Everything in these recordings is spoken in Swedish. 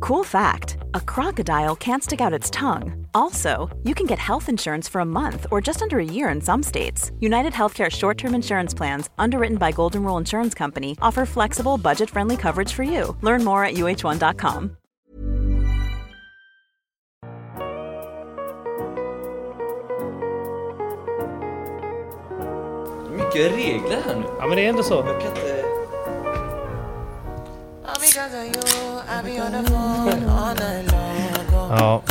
Cool fact a crocodile can't stick out its tongue. Also, you can get health insurance for a month or just under a year in some states. United Healthcare short term insurance plans, underwritten by Golden Rule Insurance Company, offer flexible, budget friendly coverage for you. Learn more at uh1.com. Mycket regler här nu. Ja men det är ändå så. Jag kan inte... Ja.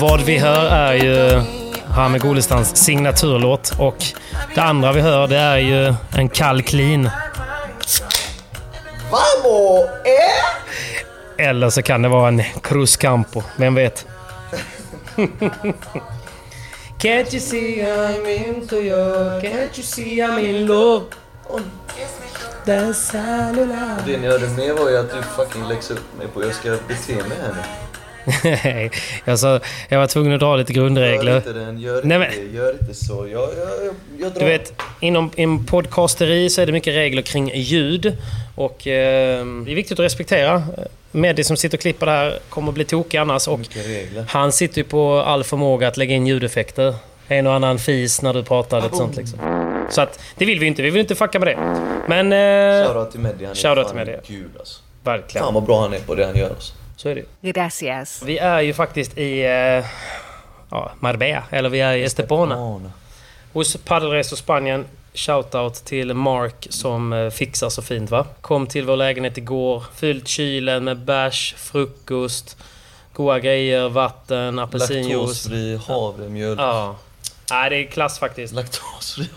Vad vi hör är ju Hami Golestans signaturlåt och det andra vi hör det är ju en kall clean. Vamos! Eh? Eller så kan det vara en Cruz Campo, vem vet? Can't you see I'm into you? Can't you see I'm in love? The cellular. Det ni hörde med var ju att du fucking läxade upp mig på hur jag ska bete mig här nu. Nej, jag, sa, jag var tvungen att dra lite Gör grundregler. inte den, gör Nej, inte, gör inte så. Jag, jag, jag, jag drar. Du vet, inom, inom podcasteri så är det mycket regler kring ljud. Och eh, det är viktigt att respektera. Meddi som sitter och klipper det här kommer att bli tokig annars. Och han sitter ju på all förmåga att lägga in ljudeffekter. En och annan fis när du pratar, lite sånt liksom. Så att, det vill vi inte. Vi vill inte fucka med det. Men... Eh, Shoutout till Meddi. Han är fan till Meddi. gud alltså. verkligen. Fan vad bra han är på det han gör alltså. Så är det. Gracias. Vi är ju faktiskt i... Eh, ja, Marbella. Eller vi är i Estepona. Ana. Hos Paddelresor Spanien. Shoutout till Mark som eh, fixar så fint va. Kom till vår lägenhet igår. Fyllt kylen med bärs, frukost, goda grejer, vatten, apelsinjuice. Laktosfri havremjölk. Ja. Nej, det är klass faktiskt. Laktosfri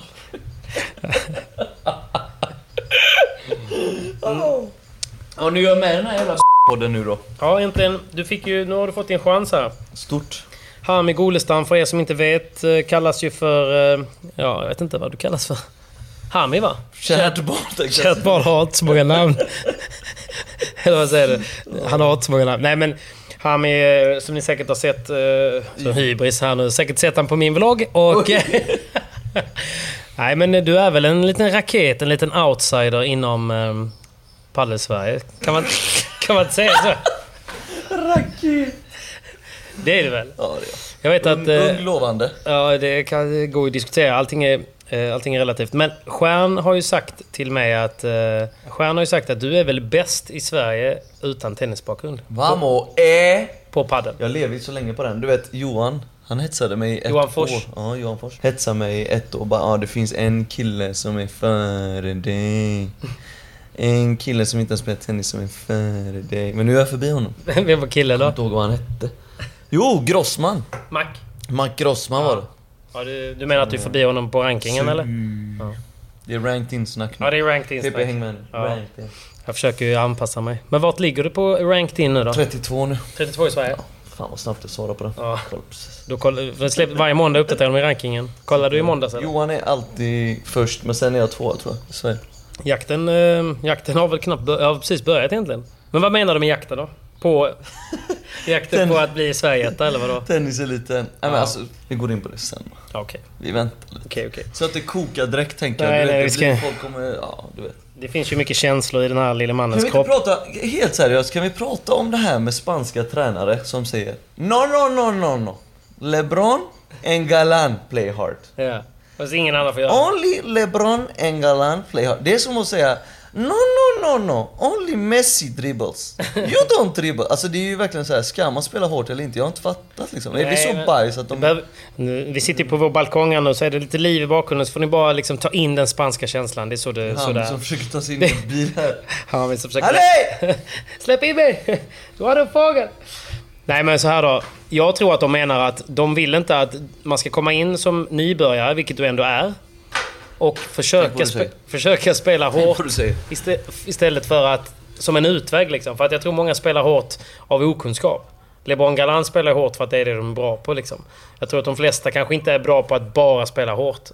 Ja, nu gör jag med den här jävla podden nu då. Ja, äntligen. Du fick ju... Nu har du fått din chans här. Stort. Hami Golestam, för er som inte vet, eh, kallas ju för... eh, Ja, jag vet inte vad du kallas för. Hami va? Kärt barn Kärt barn har inte så många namn. Eller vad säger du? Han har inte så många namn. Nej men Hami, eh, som ni säkert har sett, som hybris här nu, säkert sett han på min vlogg och... Nej men du är väl en liten raket, en liten outsider inom um, Paddel-Sverige? Kan man, kan man inte säga så? Raket! Det är det väl? Ja, det är Jag vet att... Ung, eh, ung lovande. Ja, det kan gå att diskutera. Allting är, eh, allting är relativt. Men Stjärn har ju sagt till mig att... eh, Stjärn har ju sagt att du är väl bäst i Sverige utan tennisbakgrund. Vamos! Eh! På padel. Jag lever ju så länge på den. Du vet Johan, han hetsade mig i ett Johan Fors. år. Ja, Johan Fors. Hetsade mig i ett år. Bara, ja, det finns en kille som är före dig. En kille som inte har spelat tennis som är före dig. Men nu är jag förbi honom. Vem var killen Jag då? kommer inte ihåg vad han hette. Jo, Grossman! Mac? Mac Grossman var det. Ja, du, du menar att du är förbi honom på rankingen eller? Det är ranked in-snack nu. Ja, det är ranked in. PP häng med nu. Ja. Ranked in. Jag försöker ju anpassa mig. Men vart ligger du på ranked in nu då? 32 nu. 32 i Sverige? Fan vad snabbt du svarade på den. Ja. Då koll, släpp, varje måndag uppdaterar de i rankingen. Kollade du i måndags eller? Johan är alltid först, men sen är jag tvåa tror jag. Sverige. Jakten, eh, jakten har väl knappt bör, har precis börjat egentligen. Men vad menar du med jakten då? På... jakten på att bli Sverigeetta eller vadå? Tenniseliten. Nej men Ja. alltså, vi går in på det sen. Okej, Vi väntar lite. okej, okej. Så att det kokar direkt tänker jag. Nej, du vet, nej, det ska- folk kommer, ja du vet. Det finns ju mycket känslor i den här lilla Kan mannens vi inte kropp. prata, helt seriöst, kan vi prata om det här med spanska tränare som säger No, no, no, no, no. LeBron and Galan play hard. Ja. Fast ingen annan får göra det. Only LeBron and Galan play hard. Det är som att säga No, no, no, no. Only Messi dribbles. You don't dribble. Alltså det är ju verkligen så här, ska man spela hårt eller inte? Jag har inte fattat liksom. Nej, så men- bajs att de... Behöver- vi sitter ju på vår balkong här nu så är det lite liv i bakgrunden så får ni bara liksom ta in den spanska känslan. Det är så det... Han sådär. som försöker ta sig in i en bil här. Han så försöka... Allez! Släpp in mig! Du har en fågel! Nej men så här då. Jag tror att de menar att de vill inte att man ska komma in som nybörjare, vilket du ändå är. Och försöka, spe- försöka spela hårt iste- istället för att... Som en utväg liksom. För att jag tror många spelar hårt av okunskap. LeBron Galan spelar hårt för att det är det de är bra på liksom. Jag tror att de flesta kanske inte är bra på att bara spela hårt.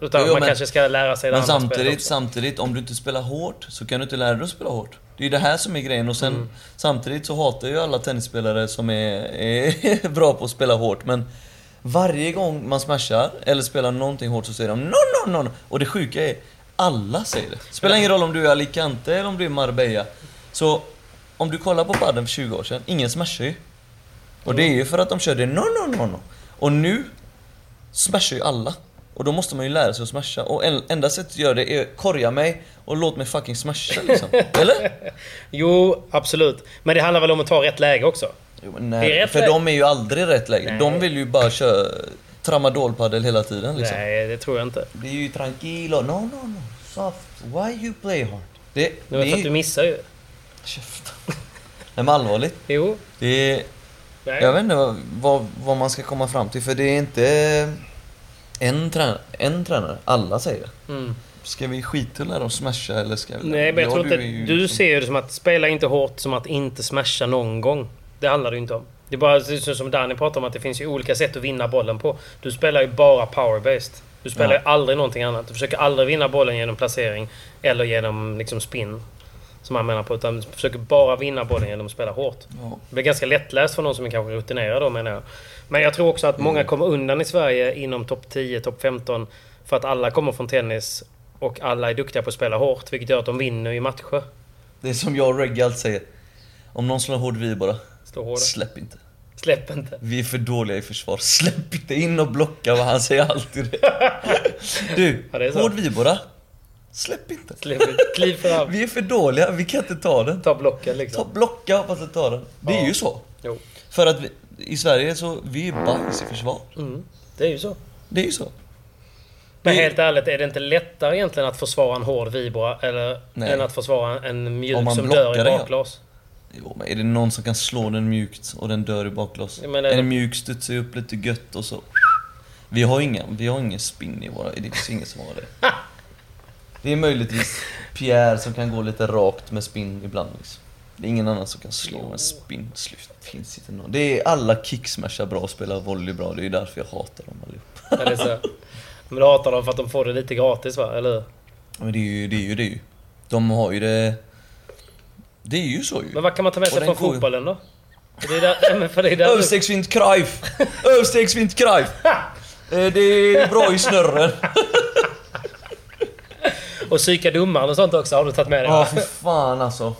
Utan Jo, man men- kanske ska lära sig det Men samtidigt, samtidigt, om du inte spelar hårt så kan du inte lära dig att spela hårt. Det är ju det här som är grejen och sen samtidigt så hatar ju alla tennisspelare som är, är bra på att spela hårt men varje gång man smashar eller spelar någonting hårt så säger de no, no, no. Och det sjuka är, alla säger det. Spelar ingen roll om du är Alicante eller om du är Marbella. Så om du kollar på padden för 20 år sedan, ingen smashar ju. Och det är ju för att de körde no, no, no, no. Och nu smashar ju alla. Och då måste man ju lära sig att smasha. Och en, enda sättet att göra det är korga mig och låt mig fucking smasha liksom. Eller? Jo, absolut. Men det handlar väl om att ta rätt läge också? Nej, rätt för de är ju aldrig i rätt läge. Nej. De vill ju bara köra tramadolpadel hela tiden liksom. Nej, det tror jag inte. Det är ju tranquilo. No, no, no. Soft. Why you play hard? Det, Det är för att du missar ju. Käften. Nej men allvarligt. Jo. Det är... Nej. Jag vet inte vad, vad, vad man ska komma fram till för det är inte en tränare, en tränare. alla säger det. Mm. Ska vi skita att lära dem smasha eller ska vi... Nej, men jag Ja, tror inte... Du liksom- ser ju det som att spela inte hårt som att inte smasha någon gång. Det handlar det ju inte om. Det är bara som Danny pratar om att det finns ju olika sätt att vinna bollen på. Du spelar ju bara power-based. Du spelar Ja. ju aldrig någonting annat. Du försöker aldrig vinna bollen genom placering eller genom liksom spin. Som han menar på. Utan du försöker bara vinna bollen genom att spela hårt. Ja. Det blir ganska lättläst för någon som är kanske rutinerad då menar jag. Men jag tror också att många Mm. kommer undan i Sverige inom topp 10, topp 15. För att alla kommer från tennis och alla är duktiga på att spela hårt. Vilket gör att de vinner i matcher. Det är som jag och Reggie alltid säger. Om någon slår hård vi bara. Slå hårdare. Släpp inte. Släpp inte. Vi är för dåliga i försvar. Släpp inte in och blocka vad han säger alltid det. Du, Ja, det är så. hård vi bara. Släpp inte. Släpp inte. Kliv fram. Vi är för dåliga, vi kan inte ta den. Ta blocken Ta liksom. blocka hoppas att ta den. Det är Ja. ju så. Jo. För att vi, i Sverige så, vi är bajs i försvar. Mm. Det är ju så. Det är ju så. Men helt ärligt, är det inte lättare egentligen att försvara en hård vibra eller, Nej. än att försvara en mjuk som dör i bakglas? Jo, men är det någon som kan slå den mjukt och den dör i? Jag menar, det- en mjuk studsar upp lite gött och så... Vi har ingen, vi har ingen spinn i våra... Det finns ingen som har det. Det är möjligtvis Pierre som kan gå lite rakt med spinn ibland liksom. Det är ingen annan som kan slå med spinn. Slut. Det finns inte någon. Det är alla kicksmashar bra och spelar volley bra. Det är ju därför jag hatar dem allihop. Eller så. Men du hatar dem för att de får det lite gratis va? Eller hur? Men det är ju det. Är ju, det, är ju. De har ju det... Det är ju så ju. Men vad kan man ta med sig från går fotbollen då? För det är där, ja, men för det är där Överstegsvind Cruyff! Överstegsvind Cruyff! Eh, Det är bra i snörren. Och psyka domaren och sånt också har du tagit med dig Ja, för fan alltså.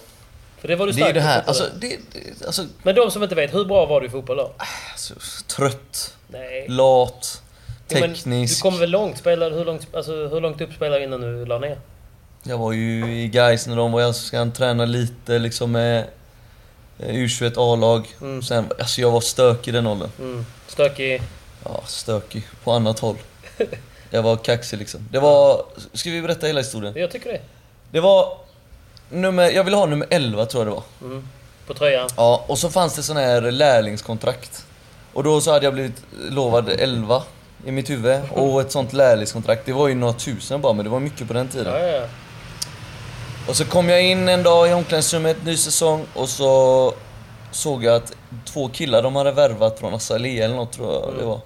För det var du Det är stark det här, alltså, det, det, alltså, Men de som inte vet, hur bra var du i fotboll då? alltså trött, Nej. lat, Jo, teknisk. Du kom väl långt? Spelade, hur, långt, alltså, hur långt upp spelade du innan du la ner? Jag var ju i Gais när de var i Allsvenskan, tränade lite liksom med eh, U21 A-lag. Mm. Sen, alltså jag var stökig i den åldern. Mm. Stökig? Ja, stökig. På annat håll. Jag var kaxig liksom. Det var... Ska vi berätta hela historien? Jag tycker det. Det var... Nummer, jag ville ha nummer 11 tror jag det var. Mm. På tröjan? Ja, och så fanns det sån här lärlingskontrakt. Och då så hade jag blivit lovad 11 i mitt huvud. Och ett sånt lärlingskontrakt, det var ju några tusen bara, men det var mycket på den tiden. Ja, ja, ja. Och så kom jag in en dag i omklädningsrummet, ny säsong, och så såg jag att två killar de hade värvat från Azalea eller något tror jag det var.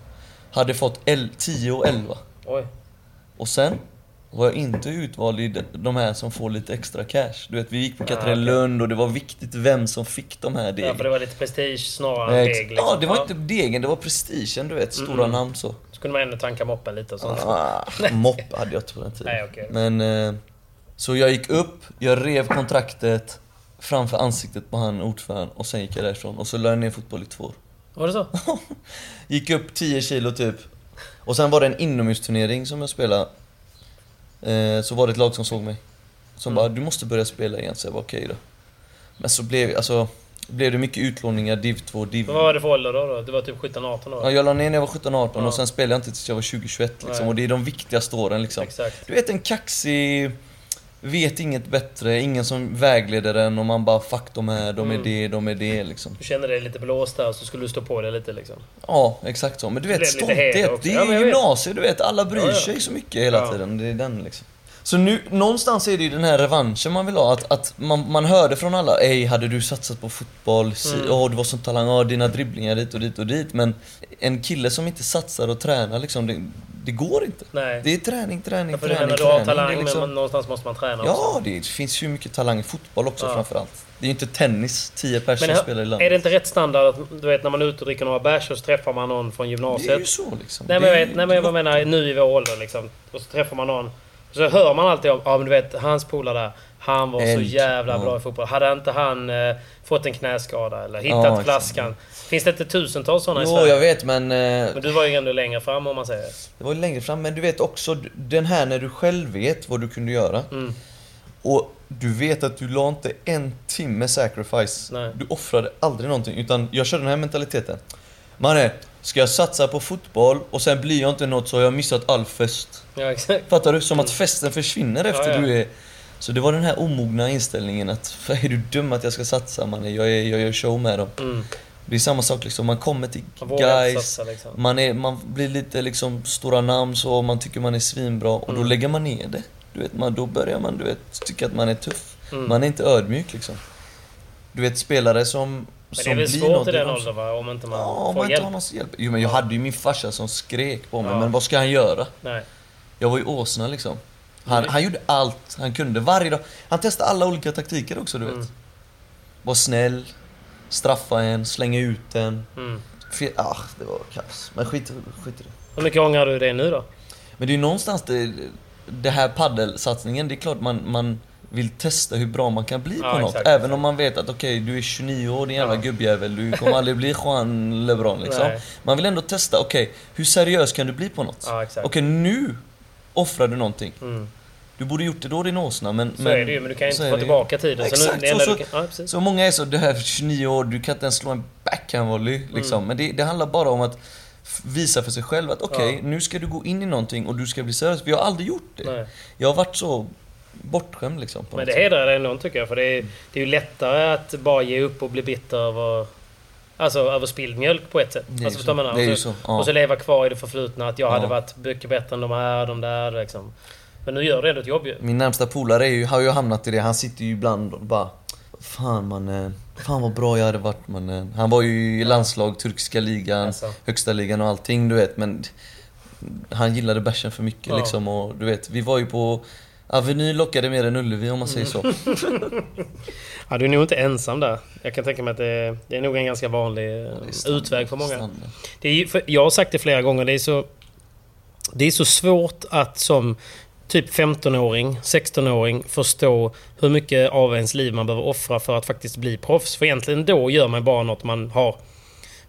Hade fått el- 10 och 11. Oj. Och sen var jag inte utvald i de- här som får lite extra cash. Du vet, vi gick på Ah, okej. Katrinelund och det var viktigt vem som fick de här Ja, degen. för det var lite prestige snarare än deg liksom. Ja, det var inte degen, det var prestigen du vet. Stora Mm. namn så. Så kunde man ändå tanka moppen lite och sånt. Ah, mopp hade jag inte på den tiden. Nej, okej. Men... Eh, så jag gick upp, jag rev kontraktet framför ansiktet på han ordföranden och sen gick jag därifrån. Och så la jag ner fotboll i två år. Var det så? Gick upp 10 kilo typ. Och sen var det en inomhusturnering som jag spelade. Eh, så var det ett lag som såg mig. Som bara, du måste börja spela igen. Så jag var okej då. Men så blev, alltså, blev det mycket utlåningar, div 2, div... Vad var det för ålder då? då? Du var typ 17-18 år? Ja, jag la ner när jag var 17-18 Ja. och sen spelade jag inte tills jag var 20-21 liksom. Och det är de viktigaste åren liksom. Exakt. Du vet en kaxig, vet inget bättre, ingen som vägleder en och man bara fuck de här, de är Mm. det, de är det liksom. Du kände dig lite blåst där, så skulle du stå på det lite liksom. Ja, exakt så. Men du vet, stolthet. Det Ja, är vet. gymnasiet, du vet. Alla bryr Ja, ja. sig så mycket hela Ja. tiden. Det är den liksom. Så nu, någonstans är det ju den här revanschen man vill ha. Att, att man, man hörde från alla, ej hade du satsat på fotboll? Si- Mm. Åh, du var sån talang, åh, dina dribblingar dit och dit och dit. Men en kille som inte satsar och tränar liksom, det, det går inte. Nej. Det är träning, träning, Ja, träning, menar, du har träning. talang, Det är men liksom- någonstans måste man träna Ja, också. det finns ju mycket talang i fotboll också Ja. framförallt. Det är ju inte tennis, 10 personer spelar i är landet. det inte rätt standard att du vet när man är ute och dricker några bärs och så träffar man någon från Det gymnasiet? är ju så liksom. Nej Det men, är jag vet, nej men jag menar nu i vår ålder liksom. Och så träffar man någon. Så hör man alltid om, ja men du vet hans polare där. Han var så Eld. jävla Ja. bra i fotboll. Hade inte han eh, fått en knäskada eller hittat Ja, flaskan? Finns det inte tusentals sådana i Jo, Sverige? jag vet men... eh, Men du var ju ändå längre fram om man säger. Det var ju längre fram, men du vet också den här när du själv vet vad du kunde göra. Mm. Och du vet att du la inte en timme sacrifice. Nej. Du offrade aldrig någonting. Utan jag körde den här mentaliteten. Mannen, ska jag satsa på fotboll och sen blir jag inte något så har jag missat all fest. Ja exakt. Fattar du? Som att festen försvinner efter Ja, ja. du är... Så det var den här omogna inställningen att är du dum att jag ska satsa mannen? Jag, är, jag gör show med dem. Mm. Det är samma sak liksom, man kommer till Man guys, satsa liksom. man, är, man blir lite liksom stora namn så, man tycker man är svinbra och Mm. då lägger man ner det. Du vet, man, då börjar man du vet, tycka att man är tuff. Mm. Man är inte ödmjuk liksom. Du vet spelare som, Men det är väl svårt något i den de- åldern va? Om inte man Ja, får man inte hjälp. har någon hjälp. Jo men jag hade ju min farsa som skrek på mig, Ja. men vad ska han göra? Nej. Jag var ju åsna liksom. Han, Mm. han gjorde allt han kunde varje dag. Han testade alla olika taktiker också du vet. Mm. Var snäll, straffa en, slänga ut en. Mm. Ah, det var kaos. Men skit, skit i det. Hur mycket ångrar du det nu då? Men det är ju någonstans det, det här paddelsatsningen, det är klart man, man vill testa hur bra man kan bli Ja, på något. exakt, Även exakt. om man vet att okej, du är 29 år din jävla Ja. gubbjävel. Du kommer aldrig bli Juan LeBron liksom. Nej. Man vill ändå testa, okej, hur seriös kan du bli på något? Ja. Okej, nu offrar du någonting. Mm. Du borde gjort det då din åsna, men... Så är det ju, men du kan ju så inte få tillbaka tiden. Så Exakt, så, du kan, ja. Så många är så, du är 29 år, du kan inte ens slå en backhandvolley liksom. Mm. Men det, det handlar bara om att visa för sig själv att okej, Ja. nu ska du gå in i någonting och du ska bli seriös. För jag har aldrig gjort det. Nej. Jag har varit så bortskämd liksom. Men det hedrar dig ändå tycker jag. För det är, det är ju lättare att bara ge upp och bli bitter över... Alltså över spilld mjölk på ett sätt. Det är alltså, så. man? Det är ju och, så, så, ja. och så leva kvar i det förflutna. Att jag Ja. hade varit mycket bättre än de här, de där liksom. Men nu gör du ändå ett jobb ju. Min närmsta polare är ju, har ju hamnat i det. Han sitter ju ibland och bara Fan mannen, fan vad bra jag hade varit mannen. Han var ju i landslag, turkiska ligan, Alltså. högsta ligan och allting du vet men Han gillade bärsen för mycket Ja. liksom och du vet, vi var ju på Aveny lockade mer än Ullevi om man säger så. Ja, du är nog inte ensam där. Jag kan tänka mig att det, det är nog en ganska vanlig eh, är standard, utväg för många. standard. Det är, för jag har sagt det flera gånger, det är så... Det är så svårt att som typ 15-åring, 16-åring förstå hur mycket av ens liv man behöver offra för att faktiskt bli proffs. För egentligen då gör man bara något man har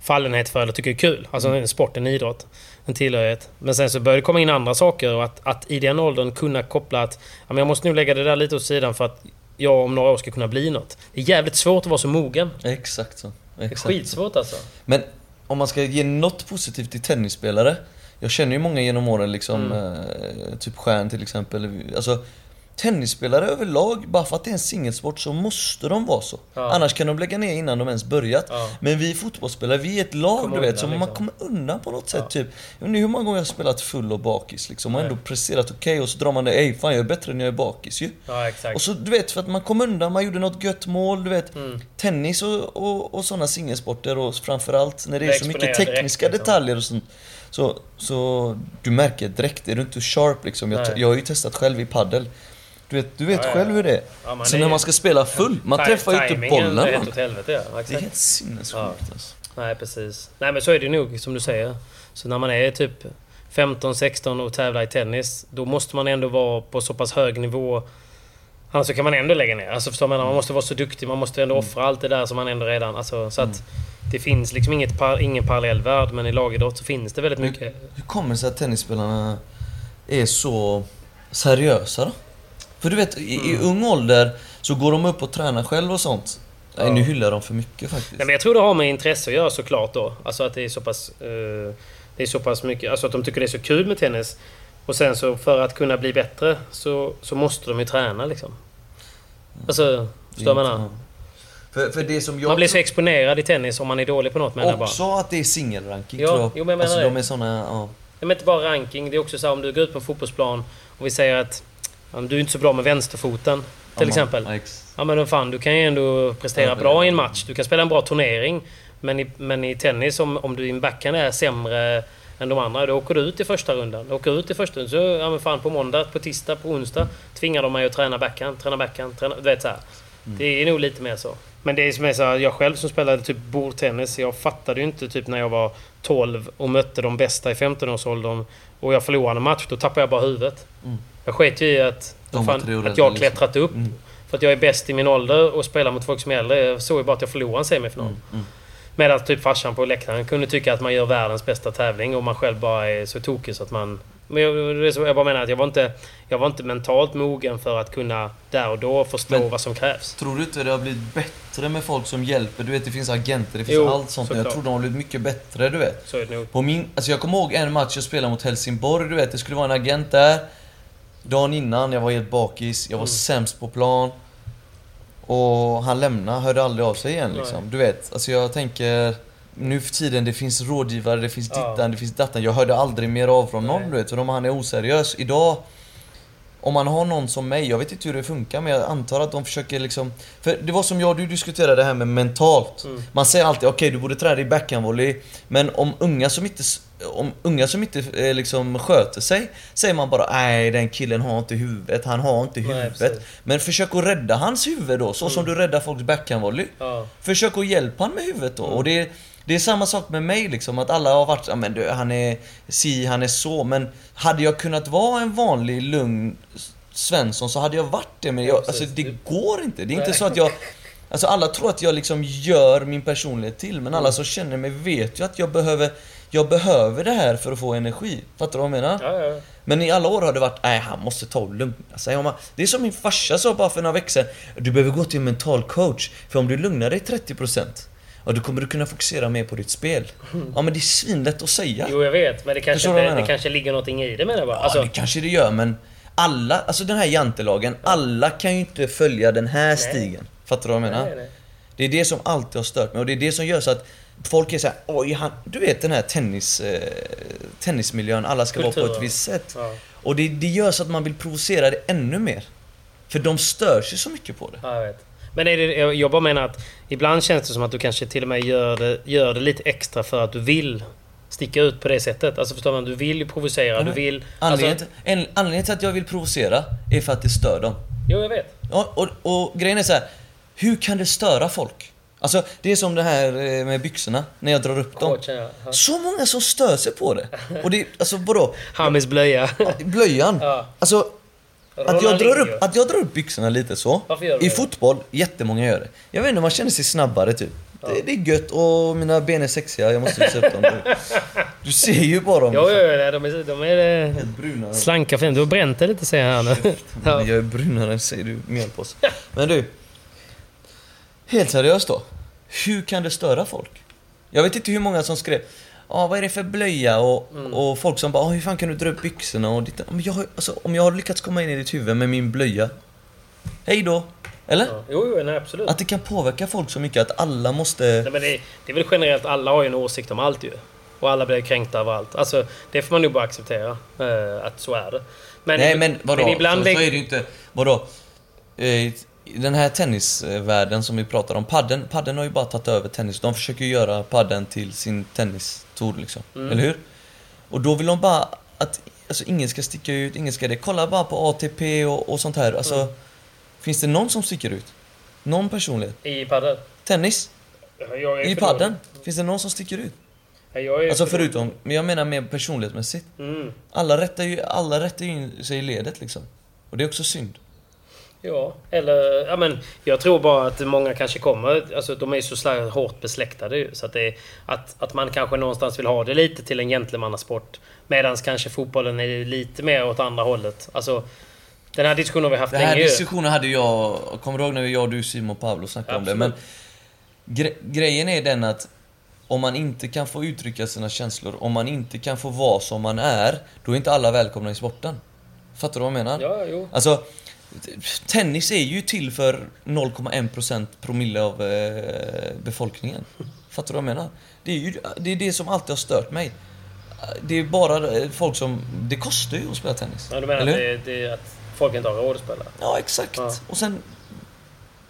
fallenhet för eller tycker är kul. Alltså en sport, en idrott, en tillhörighet. Men sen så börjar det komma in andra saker och att, att i den åldern kunna koppla att ja, men jag måste nog lägga det där lite åt sidan för att jag om några år ska kunna bli något. Det är jävligt svårt att vara så mogen. Exakt så. Exakt skitsvårt alltså. Men om man ska ge något positivt till tennisspelare Jag känner ju många genom åren liksom, Mm. eh, typ Stjärn till exempel Alltså Tennisspelare överlag, bara för att det är en singelsport så måste de vara så Ja. Annars kan de lägga ner innan de ens börjat Ja. Men vi fotbollsspelare, vi är ett lag du vet, så man liksom. kommer undan på något sätt Ja. typ Jag vet inte hur många gånger jag har spelat full och bakis liksom och ändå presterat okej och så drar man det, ey fan jag är bättre när jag är bakis ju Ja, exakt. och så du vet, för att man kom undan, man gjorde något gött mål, du vet Mm. Tennis och, och, och sådana singelsporter och framförallt när det är Det så mycket tekniska direkt, liksom. detaljer och sånt så, så du märker direkt, är du inte sharp liksom jag, jag har ju testat själv i paddel Du vet, du vet Ja, ja, själv hur det är Ja, Så är- när man ska spela full, man träffar ju inte bollen är helt åt helvete ja. Det är helt sinnessjukt Ja. alltså. Nej precis. Nej men så är det nog som du säger. Så när man är typ 15-16 och tävlar i tennis. Då måste man ändå vara på så pass hög nivå. Annars så kan man ändå lägga ner. Alltså förstår man? Man måste vara så duktig. Man måste ändå offra allt det där som man ändå redan... Alltså, så att det finns liksom inget par, ingen parallell värld. Men i lagidrott så finns det väldigt mycket. Hur kommer det sig att tennisspelarna är så seriösa då? För du vet, i, i ung ålder så går de upp och tränar själv och sånt. Nej, nu hyllar de för mycket faktiskt. Nej, men jag tror det har med intresse att göra såklart då. Alltså att det är så pass... Eh, det är så pass mycket... Alltså att de tycker det är så kul med tennis. Och sen så för att kunna bli bättre så, så måste de ju träna liksom. Alltså, förstår jag menar? För, för det som jag... Man blir så exponerad i tennis om man är dålig på något menar jag bara. Också att det är singelranking Ja, tror jag. jo, men jag alltså, det. de är såna, ja. Nej, men inte bara ranking. Det är också så här, om du går ut på en fotbollsplan och vi säger att ja, du är inte så bra med vänsterfoten. Till exempel. ja, ex- Ja men fan, du kan ju ändå prestera bra i en match. Du kan spela en bra turnering. Men i, men i tennis, om, om du i en backhand är sämre än de andra, då åker du ut i första rundan. Du åker ut i första rundan, så ja men fan på måndag, på tisdag, på onsdag tvingar de mig att träna backhand, träna backhand, träna... Du vet så här. Mm. Det är nog lite mer så. Men det är som är så här, jag själv som spelade typ bordtennis, jag fattade ju inte typ när jag var 12 och mötte de bästa i 15-årsåldern och jag förlorade en match, då tappade jag bara huvudet. Jag sket ju i att, Mm. Fan, att jag liksom. klättrat upp. Mm. För att jag är bäst i min ålder och spelar mot folk som är äldre. Jag såg ju bara att jag förlorade en semifinal. Mm, Medan typ farsan på läktaren kunde tycka att man gör världens bästa tävling och man själv bara är så tokig så att man... Men jag, jag bara menar att jag var, inte, jag var inte mentalt mogen för att kunna där och då förstå Men- vad som krävs. Tror du inte det har blivit bättre med folk som hjälper? Du vet, det finns agenter, det finns Jo, allt sånt. Jag såklart. tror de har blivit mycket bättre, du vet. Så är det nog. På min, alltså jag kommer ihåg en match jag spelade mot Helsingborg, du vet. Det skulle vara en agent där. Dagen innan, jag var helt bakis, jag var sämst på plan. Och han lämnade, hörde aldrig av sig igen liksom. Du vet, alltså jag tänker... Nu för tiden, det finns rådgivare, det finns Ja. dittan, det finns dattan. Jag hörde aldrig mer av från någon, Nej. du vet. För om han är oseriös. Idag, om man har någon som mig, jag vet inte hur det funkar men jag antar att de försöker liksom... För det var som jag och du diskuterade det här med mentalt. Mm. Man säger alltid okej du borde träna i backhandvolley. Men om unga som inte, om unga som inte eh, liksom sköter sig, säger man bara nej den killen har inte huvudet, han har inte Nej, huvudet. precis. men försök att rädda hans huvud då, så som du räddar folks backhandvolley. Ja. Försök att hjälpa han med huvudet då. Mm. Och det, det är samma sak med mig liksom, att alla har varit ja, men du, han är si, han är så. Men hade jag kunnat vara en vanlig lugn Svensson så hade jag varit det. Men jag, Ja, alltså, det går inte. Det är inte så att jag... Alltså alla tror att jag liksom gör min personlighet till, men alla som känner mig vet ju att jag behöver jag behöver det här för att få energi. Fattar du vad jag menar? Ja, ja. Men i alla år har det varit, nej han måste ta och lugna sig. Om Det är som min farsa sa bara för några veckor sedan. Du behöver gå till en mental coach. För om du lugnar dig 30% Ja, då kommer du kunna fokusera mer på ditt spel. Ja men det är svinlätt att säga. Jo, jag vet. Men det kanske, inte, det kanske ligger någonting i det menar jag bara. Ja, Alltså, det kanske det gör men alla, alltså den här jantelagen, alla kan ju inte följa den här stigen. Fattar du vad jag menar? nej, nej. Det är det som alltid har stört mig och det är det som gör så att folk är såhär, oj han, du vet den här tennis, eh, tennismiljön, alla ska vara på ett visst sätt. Ja. Och det, det gör så att man vill provocera det ännu mer. För de stör sig så mycket på det. Ja, jag vet. Men är det, jag bara menar att ibland känns det som att du kanske till och med gör det, gör det lite extra för att du vill sticka ut på det sättet. Alltså förstår man? Du vill ju provocera, du vill... Anledningen, Alltså, en, anledningen till att jag vill provocera är för att det stör dem. jo, jag vet. Ja, och, och grejen är så här. hur kan det störa folk? Alltså det är som det här eh, med byxorna, när jag drar upp dem. Så många som stör sig på det. Och det, alltså vadå? Hamis blöja. Blöjan. Ja. Alltså, att jag, drar upp, att jag drar upp byxorna lite så. Varför gör du I det? fotboll, jättemånga gör det. Jag vet inte, man känner sig snabbare typ. Det, det är gött och mina ben är sexiga, jag måste visa upp dem. Du ser ju bara dem. Jo, jo, jo, de är, de är eh, Bruna. slanka fint. Du har bränt det lite jag här nu. Ja. Jag är brunare säger du, mjölpåse. Men du. Helt seriöst då. Hur kan det störa folk? Jag vet inte hur många som skrev Ja, vad är det för blöja? Och, Mm. och folk som bara "Ah, hur fan kan du dra upp byxorna? Och ditt, men jag, alltså, om jag har lyckats komma in i ditt huvud med min blöja. Hej då! Eller? Ja. Jo, jo, nej, absolut. Att det kan påverka folk så mycket att alla måste... Nej, men det, det är väl generellt, alla har ju en åsikt om allt ju. Och alla blir kränkta av allt. Alltså, det får man nog bara acceptera. eh, att så är det. Men, Nej men vadå? Men ibland så, så är det ju inte. Vadå? Eh, den här tennisvärlden som vi pratar om, padden, padden har ju bara tagit över tennis. De försöker göra padden till sin tennistour liksom. Mm. Eller hur? Och då vill de bara att alltså, ingen ska sticka ut, ingen ska det. Kolla bara på ATP och, och sånt här. Alltså, Mm. Finns det någon som sticker ut? Någon personlighet? I padel. Tennis? I padden? Finns det någon som sticker ut? Alltså förutom, men jag menar mer personlighetsmässigt. Mm. Alla rättar ju, alla rättar in sig i ledet liksom. Och det är också synd. Ja, eller... Ja, men jag tror bara att många kanske kommer... Alltså de är ju så hårt besläktade ju. Så att, det att, att man kanske någonstans vill ha det lite till en gentlemannasport. Medan kanske fotbollen är lite mer åt andra hållet. Alltså... Den här diskussionen har vi haft Den här länge diskussionen hade jag... Kommer du ihåg när jag, du, Simon och Pablo snackade om det? Men gre grejen är den att om man inte kan få uttrycka sina känslor, om man inte kan få vara som man är, då är inte alla välkomna i sporten. Fattar du vad jag menar? Ja, jo. Alltså, tennis är ju till för 0,1% promille av eh, befolkningen. Fattar du vad jag menar? Det är ju det, är det som alltid har stört mig. Det är bara eh, folk som... Det kostar ju att spela tennis. Ja, du menar att, det, det, att folk inte har råd att spela? Ja, exakt. Ja. Och sen...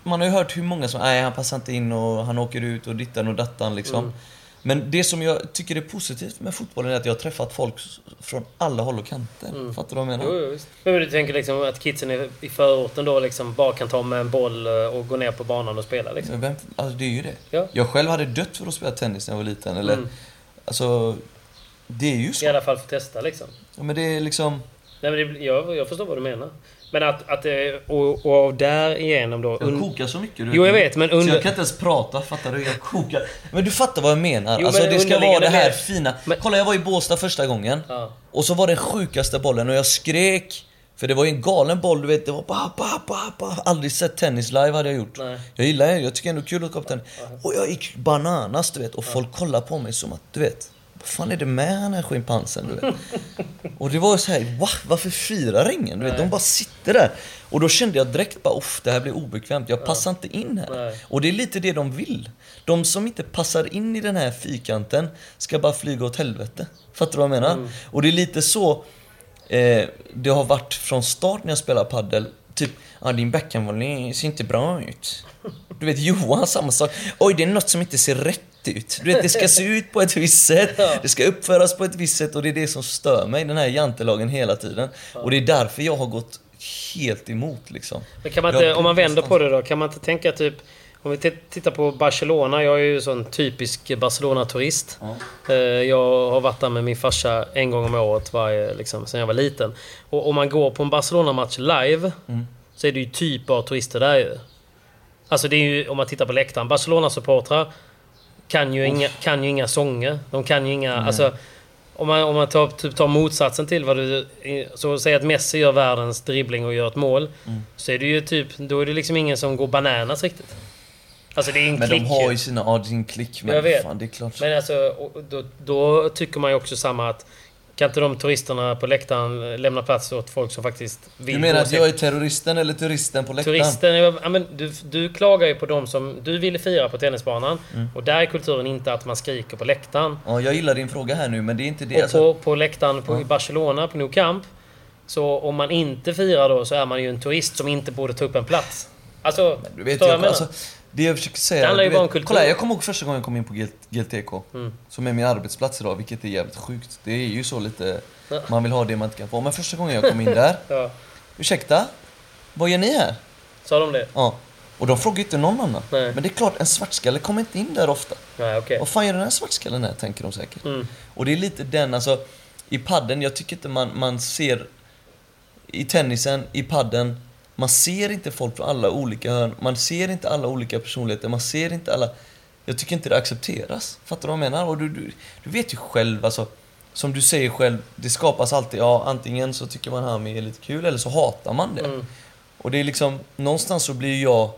Man har ju hört hur många som nej han passar inte in och han åker ut och dittan och dattan liksom. Mm. Men det som jag tycker är positivt med fotbollen är att jag har träffat folk från alla håll och kanter. Fattar du vad jag menar? Mm. Jo, jo, visst. Men du tänker liksom att kidsen i- i förorten då liksom bara kan ta med en boll eh, och gå ner på banan och spela liksom? Men Vem, alltså det är ju det. Ja. Jag själv hade dött för att spela tennis när jag var liten. Eller, Mm. Alltså, det är ju så. I alla fall få testa liksom. Ja, men det är liksom... Nej, men det, jag, jag förstår vad du menar. Men att, att det, och, och därigenom då... Jag kokar så mycket. du Jo, jag vet, men Så under- jag kan inte ens prata, fattar du? Jag kokar. Men du fattar vad jag menar. Jo, alltså men det ska vara det här med- fina. Men- Kolla, jag var i Båstad första gången. Ja. Och så var det den sjukaste bollen och jag skrek. För det var ju en galen boll, du vet. Det var ba, ba, ba, ba. Aldrig sett tennis live hade jag gjort. Nej. Jag gillar det, jag tycker ändå kul att kolla på tennis. Och jag gick bananas, du vet. Och folk kollade på mig som att, du vet. Vad fan är det med den här schimpansen, du vet? Och det var så här, va? Varför firar ingen? Du vet, de bara sitter där. Och då kände jag direkt bara, uff, det här blir obekvämt. Jag passar inte in här. Nej. Och det är lite det de vill. De som inte passar in i den här fyrkanten ska bara flyga åt helvete. Fattar du vad jag menar? Mm. Och det är lite så eh, det har varit från start när jag spelar paddel. Typ, ja din backhandvolley ser inte bra ut. Du vet Johan, samma sak. Oj, det är något som inte ser rätt ut. Du vet, det ska se ut på ett visst sätt. Det ska uppföras på ett visst sätt och det är det som stör mig, den här jantelagen hela tiden. Och det är därför jag har gått helt emot liksom. Men kan man inte, om man vänder på det då, kan man inte tänka typ... Om vi tittar på Barcelona, jag är ju sån typisk Barcelona-turist. Eh, Jag har varit där med min farsa en gång om året varje, liksom, sen jag var liten. Och om man går på en Barcelona-match live, så är det ju typ bara turister där ju. Alltså det är ju, om man tittar på läktaren, Barcelona-supportrar kan ju, inga, kan ju inga sånger. De kan ju inga... Alltså, om man, om man tar, typ tar motsatsen till vad du... Så säg att Messi gör världens dribbling och gör ett mål. Så är det ju typ... Då är det liksom ingen som går bananas riktigt. Alltså det är en Men klick de har ju. sina, ja din klick. Men Jag vet. fan det är klart. Men alltså, då, då tycker man ju också samma att... Kan inte de turisterna på läktaren lämna plats åt folk som faktiskt vill Du menar att jag är terroristen eller turisten på läktaren? Turisten, ja, men du, du klagar ju på dem som du ville fira på tennisbanan. Mm. Och där är kulturen inte att man skriker på läktaren. Ja, jag gillar din fråga här nu, men det är inte det. Och Alltså, på, på läktaren på, i Barcelona, på Nou Camp. Så om man inte firar då så är man ju en turist som inte borde ta upp en plats. Alltså, du vet, jag, jag alltså, det jag försöker säga... Det handlar ju bara vet, om kultur. Kolla, jag kommer ihåg första gången jag kom in på GL- GLTK. Mm. Som är min arbetsplats idag, vilket är jävligt sjukt. Det är ju så lite... Man vill ha det man inte kan få. Men första gången jag kom in där. Ja. Ursäkta? Vad gör ni här? Sa de det? Ja. Och de frågar inte någon annan. Nej. Men det är klart, en svartskalle kommer inte in där ofta. Nej, okej. Vad fan gör den här svartskallen här, tänker de säkert. Mm. Och det är lite den, alltså, i padden, jag tycker inte man, man ser, i tennisen, i padden, man ser inte folk från alla olika hörn, man ser inte alla olika personligheter, man ser inte alla, jag tycker inte det accepteras. Fattar du vad jag menar? Och du, du, du vet ju själv, alltså, som du säger själv, det skapas alltid, ja antingen så tycker man Hami är lite kul eller så hatar man det. Mm. Och det är liksom, någonstans så blir jag,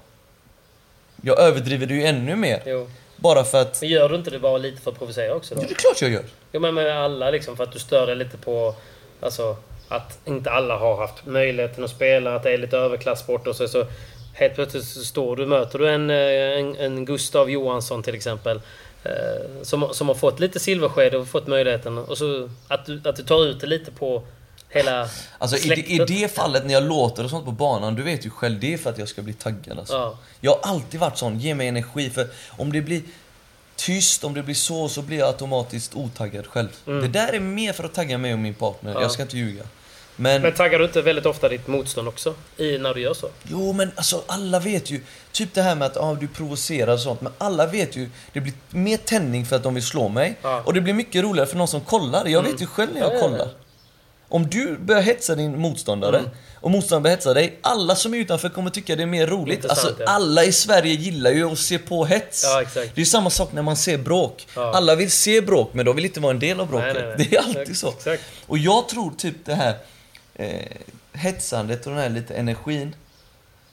jag överdriver det ju ännu mer. Jo. Bara för att, Men gör du inte det bara lite för att provocera också då? det är klart jag gör. Jo men med alla liksom för att du stör dig lite på... Alltså att inte alla har haft möjligheten att spela, att det är lite överklassport och så, så Helt plötsligt så står du, möter du en, eh, en, en Gustav Johansson till exempel. Eh, som, som har fått lite silversked och fått möjligheten. Och så att du, att du tar ut det lite på hela Alltså i, släktet. det- i det fallet när jag låter och sånt på banan, du vet ju själv, det är för att jag ska bli taggad alltså. Ja. Jag har alltid varit sån, ge mig energi för om det blir tyst, om det blir så, så blir jag automatiskt otaggad själv. Mm. Det där är mer för att tagga mig och min partner, jag ska inte ljuga. Men, Men taggar du inte väldigt ofta ditt motstånd också? I, när du gör så? jo men alltså alla vet ju, typ det här med att ah, du provocerar och sånt, men alla vet ju, det blir mer tändning för att de vill slå mig. Ja. Mm. Och det blir mycket roligare för någon som kollar, jag vet ju själv när jag Ja, kollar. Om du börjar hetsa din motståndare Mm. och motståndaren börjar hetsa dig, alla som är utanför kommer tycka det är mer roligt. Intressant, Alltså ja. alla i Sverige gillar ju att se på hets. Ja. Det är samma sak när man ser bråk. Ja. Alla vill se bråk, men de vill inte vara en del av bråket. Nej, nej, nej. Det är alltid Exakt, så. exakt. Och jag tror typ det här... Eh, hetsandet och den här lite energin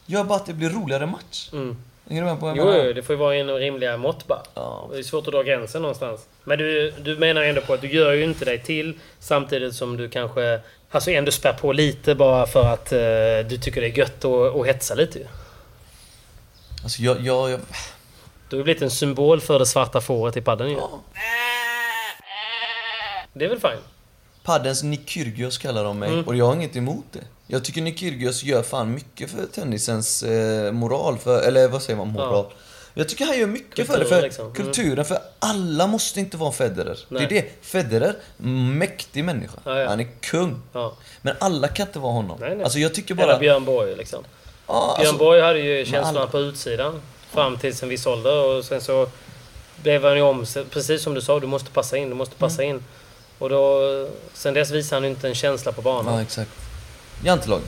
gör bara att det blir roligare match. Mm. Hänger du med på vad jag Jo, menar? jo, det får ju vara inom rimliga mått bara. Ja. Det är svårt att dra gränsen någonstans. Men du, du menar ändå på att du gör ju inte dig till samtidigt som du kanske alltså ändå spär på lite bara för att eh, du tycker det är gött att, att hetsa lite ju. Alltså jag, jag, jag... Du har blivit en symbol för det svarta fåret i padden ju. Ja. Det är väl fine? Paddens Nikyrgios kallar de mig och jag har inget emot det. Jag tycker Nikyrgios gör fan mycket för tennisens eh, moral, för, eller vad säger man, moral? Jag tycker han gör mycket för det, Kulturen, för liksom. Mm. kulturen, för alla måste inte vara Federer. Nej. Det är det. Federer, mäktig människa. Ja, ja. Han är kung. Ja. Men alla kan inte vara honom. Nej, nej. Alltså jag tycker Eller bara... Björn Borg liksom. Ja, Björn alltså, Borg hade ju känslorna alla- på utsidan fram till en viss ålder och sen så blev han ju om. Precis som du sa, du måste passa in, du måste passa Mm. in. Och då... Sen dess visar han ju inte en känsla på banan. ja, exakt. Jantelag.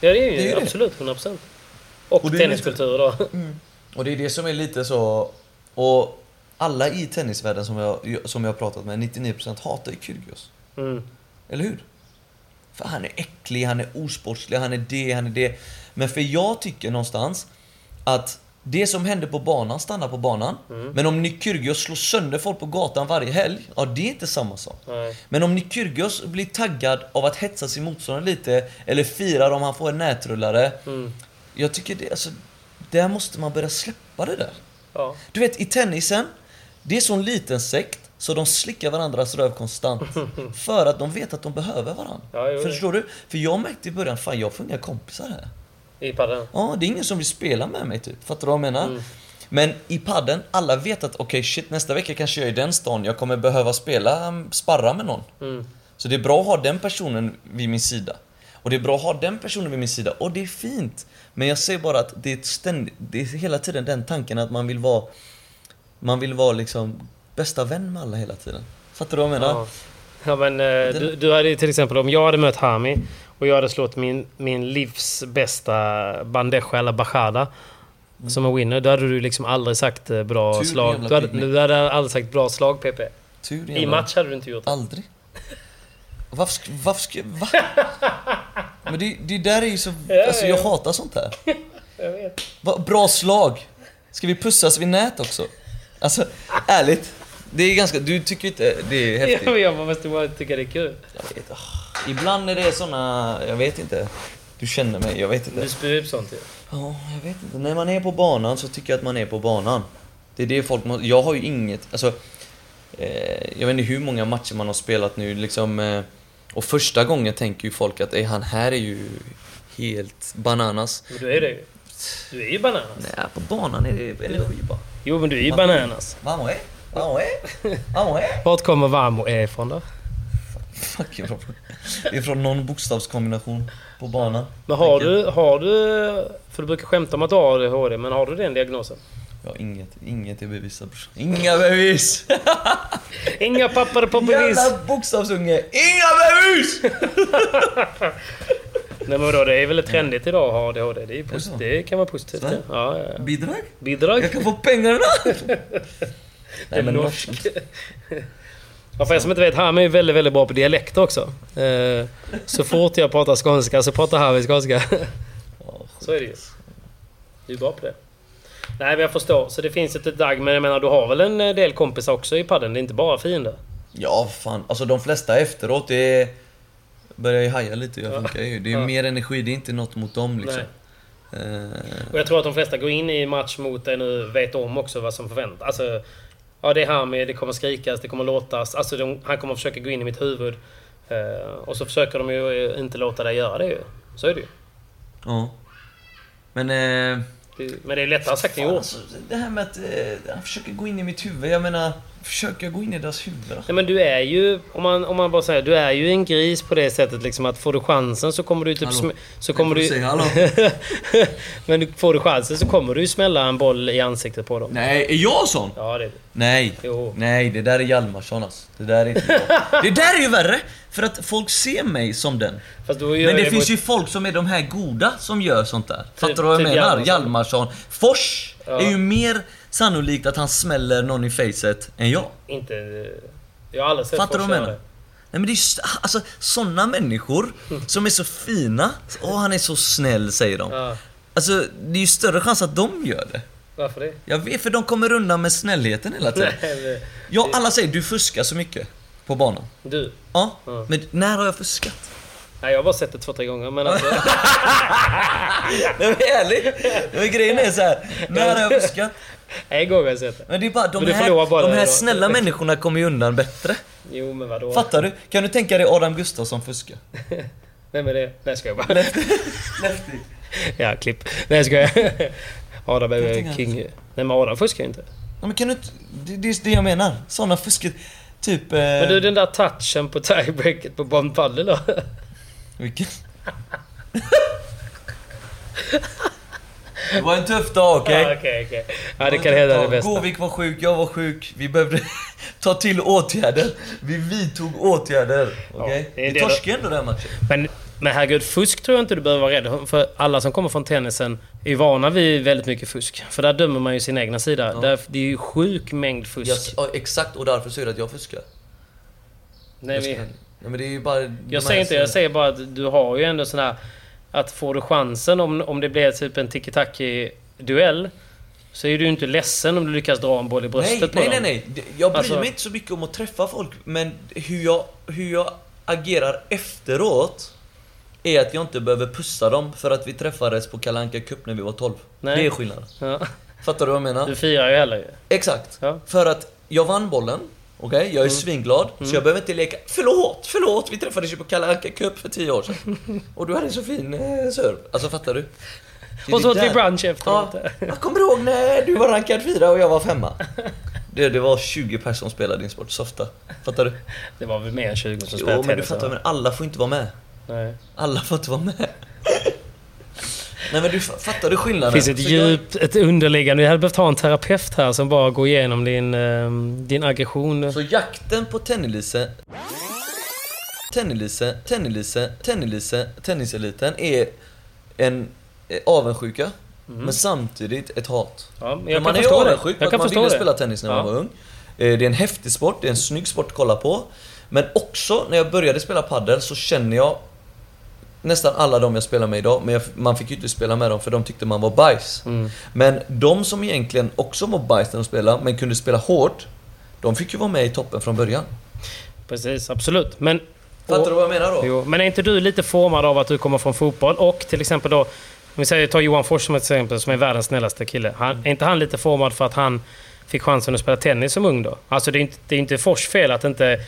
Ja, det är ju, Det är ju det. absolut 100%. Och, Och det tenniskultur då. Och det är det som är lite så... Och alla i tennisvärlden som jag, som jag har pratat med, 99% hatar ju Kyrgios. Mm. Eller hur? För han är äcklig, han är osportslig, han är det, han är det. Men för jag tycker någonstans att det som händer på banan stannar på banan. Mm. Men om Kyrgios slår sönder folk på gatan varje helg, ja det är inte samma sak. Nej. Men om Kyrgios blir taggad av att hetsa sin motståndare lite, eller firar om han får en nätrullare. Mm. Jag tycker det, alltså, där måste man börja släppa det där. Ja. Du vet, i tennisen, det är sån liten sekt så de slickar varandras röv konstant. för att de vet att de behöver varandra. Ja. Förstår du? För jag märkte i början, fan jag får inga kompisar här. I padden. Ja, det är ingen som vill spela med mig typ. Fattar du vad jag menar? Mm. Men i padden, alla vet att okej shit nästa vecka kanske jag är i den stan, jag kommer behöva spela, um, sparra med någon. Mm. Så det är bra att ha den personen vid min sida. Och det är bra att ha den personen vid min sida. Och det är fint. Men jag säger bara att det är, ständigt, det är hela tiden den tanken att man vill vara... Man vill vara liksom bästa vän med alla hela tiden. Fattar du vad jag menar? Ja. Ja men eh, du, du hade ju till exempel om jag hade mött Hami och jag hade slått min, min livs bästa bandeja eller bachada som en winner. Då hade du liksom aldrig sagt eh, bra Tur, slag. Du hade, du hade aldrig sagt bra slag PP. Tur I match hade du inte gjort det. Aldrig. Varför ska... Varför ska... Va? Men det, det där är ju så... Alltså jag hatar sånt här. Jag vet. Va, bra slag! Ska vi pussas vid nät också? Alltså, ärligt. Det är ganska... Du tycker inte det är Ja, häftigt? men jag måste bara tycka det är kul. Jag vet, ah. Ibland är det såna... Jag vet inte. Du känner mig, jag vet inte. Du spyr upp sånt ju. Ja, jag vet inte. När man är på banan så tycker jag att man är på banan. Det är det folk måste... Jag har ju inget... Alltså... Eh, jag vet inte hur många matcher man har spelat nu liksom... Eh, och första gången tänker ju folk att han här är ju helt bananas. Men du är det ju. Du är ju bananas. Nej, på banan är det energi bara. Jo men du är ju bananas. Vamos eh? Vamos eh? Vart kommer Vamo är ifrån då? Fuck, jag Det är från någon bokstavskombination på banan. Men har du, har du... För du brukar skämta om att du har ADHD, men har du den diagnosen? Ja, inget, inget är bevisat. Inga bevis! Inga papper på bevis! Jävla bokstavsunge! Inga bevis! Nej men vadå, det är väl trendigt idag att ha ADHD? Det, är det det kan vara positivt. Ja, ja. Bidrag? Bidrag? Jag kan få pengarna! Nej men norsk. norsk. Ja, för er som inte vet, Ham är väldigt, väldigt bra på dialekter också. Eh, så fort jag pratar skånska så pratar Harry skånska. Så är det ju. Du är bra på det. Nej, men jag förstår. Så det finns ett dagg, men jag menar du har väl en del kompisar också i padden? Det är inte bara fiender? Ja fan, alltså de flesta efteråt det är... Börjar ju haja lite, jag funkar ju. Det är Ja. mer energi, det är inte något mot dem liksom. Eh, Och jag tror att de flesta går in i match mot dig nu vet om också vad som förväntas. Alltså, ja det är Hami, det kommer skrikas, det kommer låtas. Alltså de, han kommer försöka gå in i mitt huvud. Eh, och så försöker de ju inte låta dig göra det ju. Så är det ju. ja. Men... Eh, det- Men det är lättare sagt än gjort. alltså, det här med att eh, han försöker gå in i mitt huvud. Jag menar, försöker gå in i deras huvud? Nej men du är ju, om man, om man bara säger, du är ju en gris på det sättet liksom att får du chansen så kommer du typ... Hallå? Så kommer du... säga hallå. men du, får du chansen så kommer du smälla en boll i ansiktet på dem. Nej, är jag sån? Ja det är det. Nej, Jo. nej det där är Hjalmarsson alltså. Det där är inte jag. Det där är ju värre! För att folk ser mig som den. Men det finns ju folk som är de här goda som gör sånt där. Fattar du vad jag typ menar? Hjalmarsson. Hjalmarsson. Fors Ja. är ju mer sannolikt att han smäller någon i facet än jag. Inte... Jag har aldrig sett Fattar du folk vad jag menar? Nej men det är just, alltså sådana människor som är så fina. Åh han är så snäll säger de. Ja. Alltså det är ju större chans att de gör det. Varför det? Jag vet för de kommer undan med snällheten hela tiden. Nej, men- Ja, alla säger du fuskar så mycket på banan. Du? Ja, men när har jag fuskat? Nej, jag har bara sett det två, tre gånger. Men alltså... Nej men ärligt. Men grejen är så här. när har jag fuskat? en gång har jag sett det. Men det är bara de här, bara de här snälla människorna kommer ju undan bättre. Jo, men vadå? Fattar du? Kan du tänka dig Adam Gustafsson fuska? Vem är det? Nej, ska jag bara. Lefty. Ja, klipp. Nej, ska jag. Adam är king. Nej, men Adam fuskar ju inte. Ja, men kan du inte... Det, det är det jag menar. Såna fusket. Typ... Eh, Men du, den där touchen på tiebreaket på Bond Paddle då? Vilken? det var en tuff dag, okej? Ja, Okej, okej. Ja, det kan hända det bästa. Gåvik var sjuk, jag var sjuk. Vi behövde ta till åtgärder. Vi vidtog åtgärder. Okej? det är vi det torskade ändå den matchen. Men, men herregud, fusk tror jag inte du behöver vara rädd för. Alla som kommer från tennisen är ju vana vid väldigt mycket fusk. För där dömer man ju sin egna sida. Där, det är ju sjuk mängd fusk. Ja, exakt, och därför säger du att jag fuskar. Nej, Jag, vi, nej, men det är ju bara... jag säger inte, jag säger bara att du har ju ändå sån här... Att får du chansen om, om det blir typ en tiki-taki-duell så är du inte ledsen om du lyckas dra en boll i bröstet Nej, på nej, dem. nej, nej. Jag bryr Alltså- mig inte så mycket om att träffa folk, men hur jag, hur jag agerar efteråt är att jag inte behöver pussa dem för att vi träffades på Kalle Anka Cup när vi var 12. Nej. Det är skillnaden. Ja. Fattar du vad jag menar? Du firar ju heller ju. Exakt. Ja. För att jag vann bollen. Okej, jag är svinglad. Så jag behöver inte leka Förlåt, förlåt! Vi träffades ju på Kalle Anka Cup för 10 år sedan. Och du hade en så fin eh, serve. Alltså fattar du? Och så åt vi brunch efteråt. Ja, jag kommer ihåg när du var rankad fyra och jag var femma. Det, det var 20 personer som spelade din sport, softa. Fattar du? Det var väl mer än 20 som Jo, spelade men du fattar, men alla får inte vara med. Nej. Alla får inte vara med. Nej men du fa- fattar du skillnaden? Det finns ett djupt, ett underliggande... Jag hade behövt ha en terapeut här som bara går igenom din, ehm, din aggression. Så jakten på Tennelise Tennelise, Tennelise, Tennelise, tenniseliten är en eh, avundsjuka Men samtidigt ett hat. Ja, men jag man kan är avundsjuk på att man ville det. spela tennis när man Ja. var ung. Eh, Det är en häftig sport, det är en snygg sport att kolla på. Men också när jag började spela padel så känner jag nästan alla de jag spelar med idag, men jag, man fick ju inte spela med dem för de tyckte man var bajs. Mm. Men de som egentligen också var bajs när de spelade, men kunde spela hårt, de fick ju vara med i toppen från början. Precis, absolut. Men... Fattar du vad jag menar då? Jo, men är inte du lite formad av att du kommer från fotboll och till exempel då... Om vi säger, ta Johan Fors som ett exempel, som är världens snällaste kille. Han, är inte han lite formad för att han fick chansen att spela tennis som ung då? Alltså det är inte, det är inte Fors fel att inte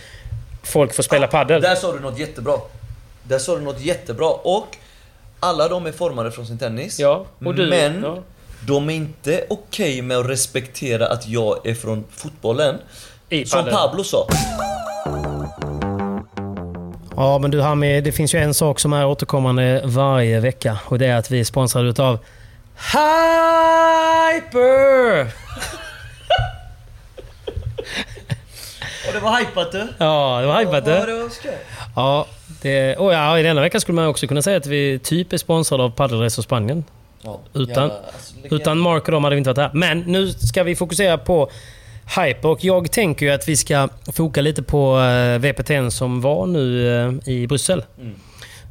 folk får spela padel. Där sa du något jättebra. Där sa du något jättebra. Och alla de är formade från sin tennis. Ja, och du... Men Ja. de är inte okej med att respektera att jag är från fotbollen. I Som padel. Pablo sa. Ja, men du Hami, det finns ju en sak som är återkommande varje vecka och det är att vi är sponsrade utav Hyper! Och det var hypat du. Ja, det var hypat Ja, det. det var skoj. Ja, det, oh ja, i denna vecka skulle man också kunna säga att vi typ är sponsrade av Padelrace och Spanien. Ja, Utan, jävla, alltså, utan Mark och de hade vi inte varit här. Men nu ska vi fokusera på Hyper och jag tänker ju att vi ska foka lite på eh, VPTN som var nu eh, i Bryssel. Mm.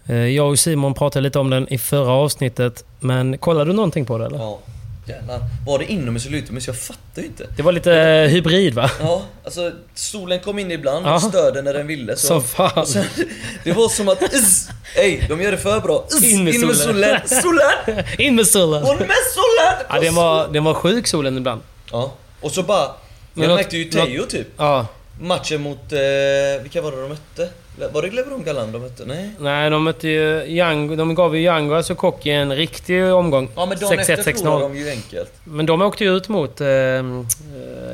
Eh, Jag och Simon pratade lite om den i förra avsnittet. Men kollade du någonting på det eller? Ja, jävlar. Var det inomhus eller utomhus? Jag fattar ju inte. Det var lite eh, hybrid va? Ja, alltså solen kom in ibland Ja. och störde när den ville. Så, Som fan. och sen, det var som att... Ej, de gör det för bra. Iss, In med solen. solen. Solen! In med solen! Och med solen! Ja, den var, den var sjuk solen ibland. Ja, och så bara... Men Jag något- märkte ju Teo typ. Ja. Matchen mot... Eh, vilka var det de mötte? Var det Lebron Galan de mötte? Nej? Nej, de mötte ju Young, De gav ju Young alltså Koki en riktig omgång. Ja men dagen 6-1, efter förlorade 6-0. de ju enkelt. Men de åkte ju ut mot eh, eh,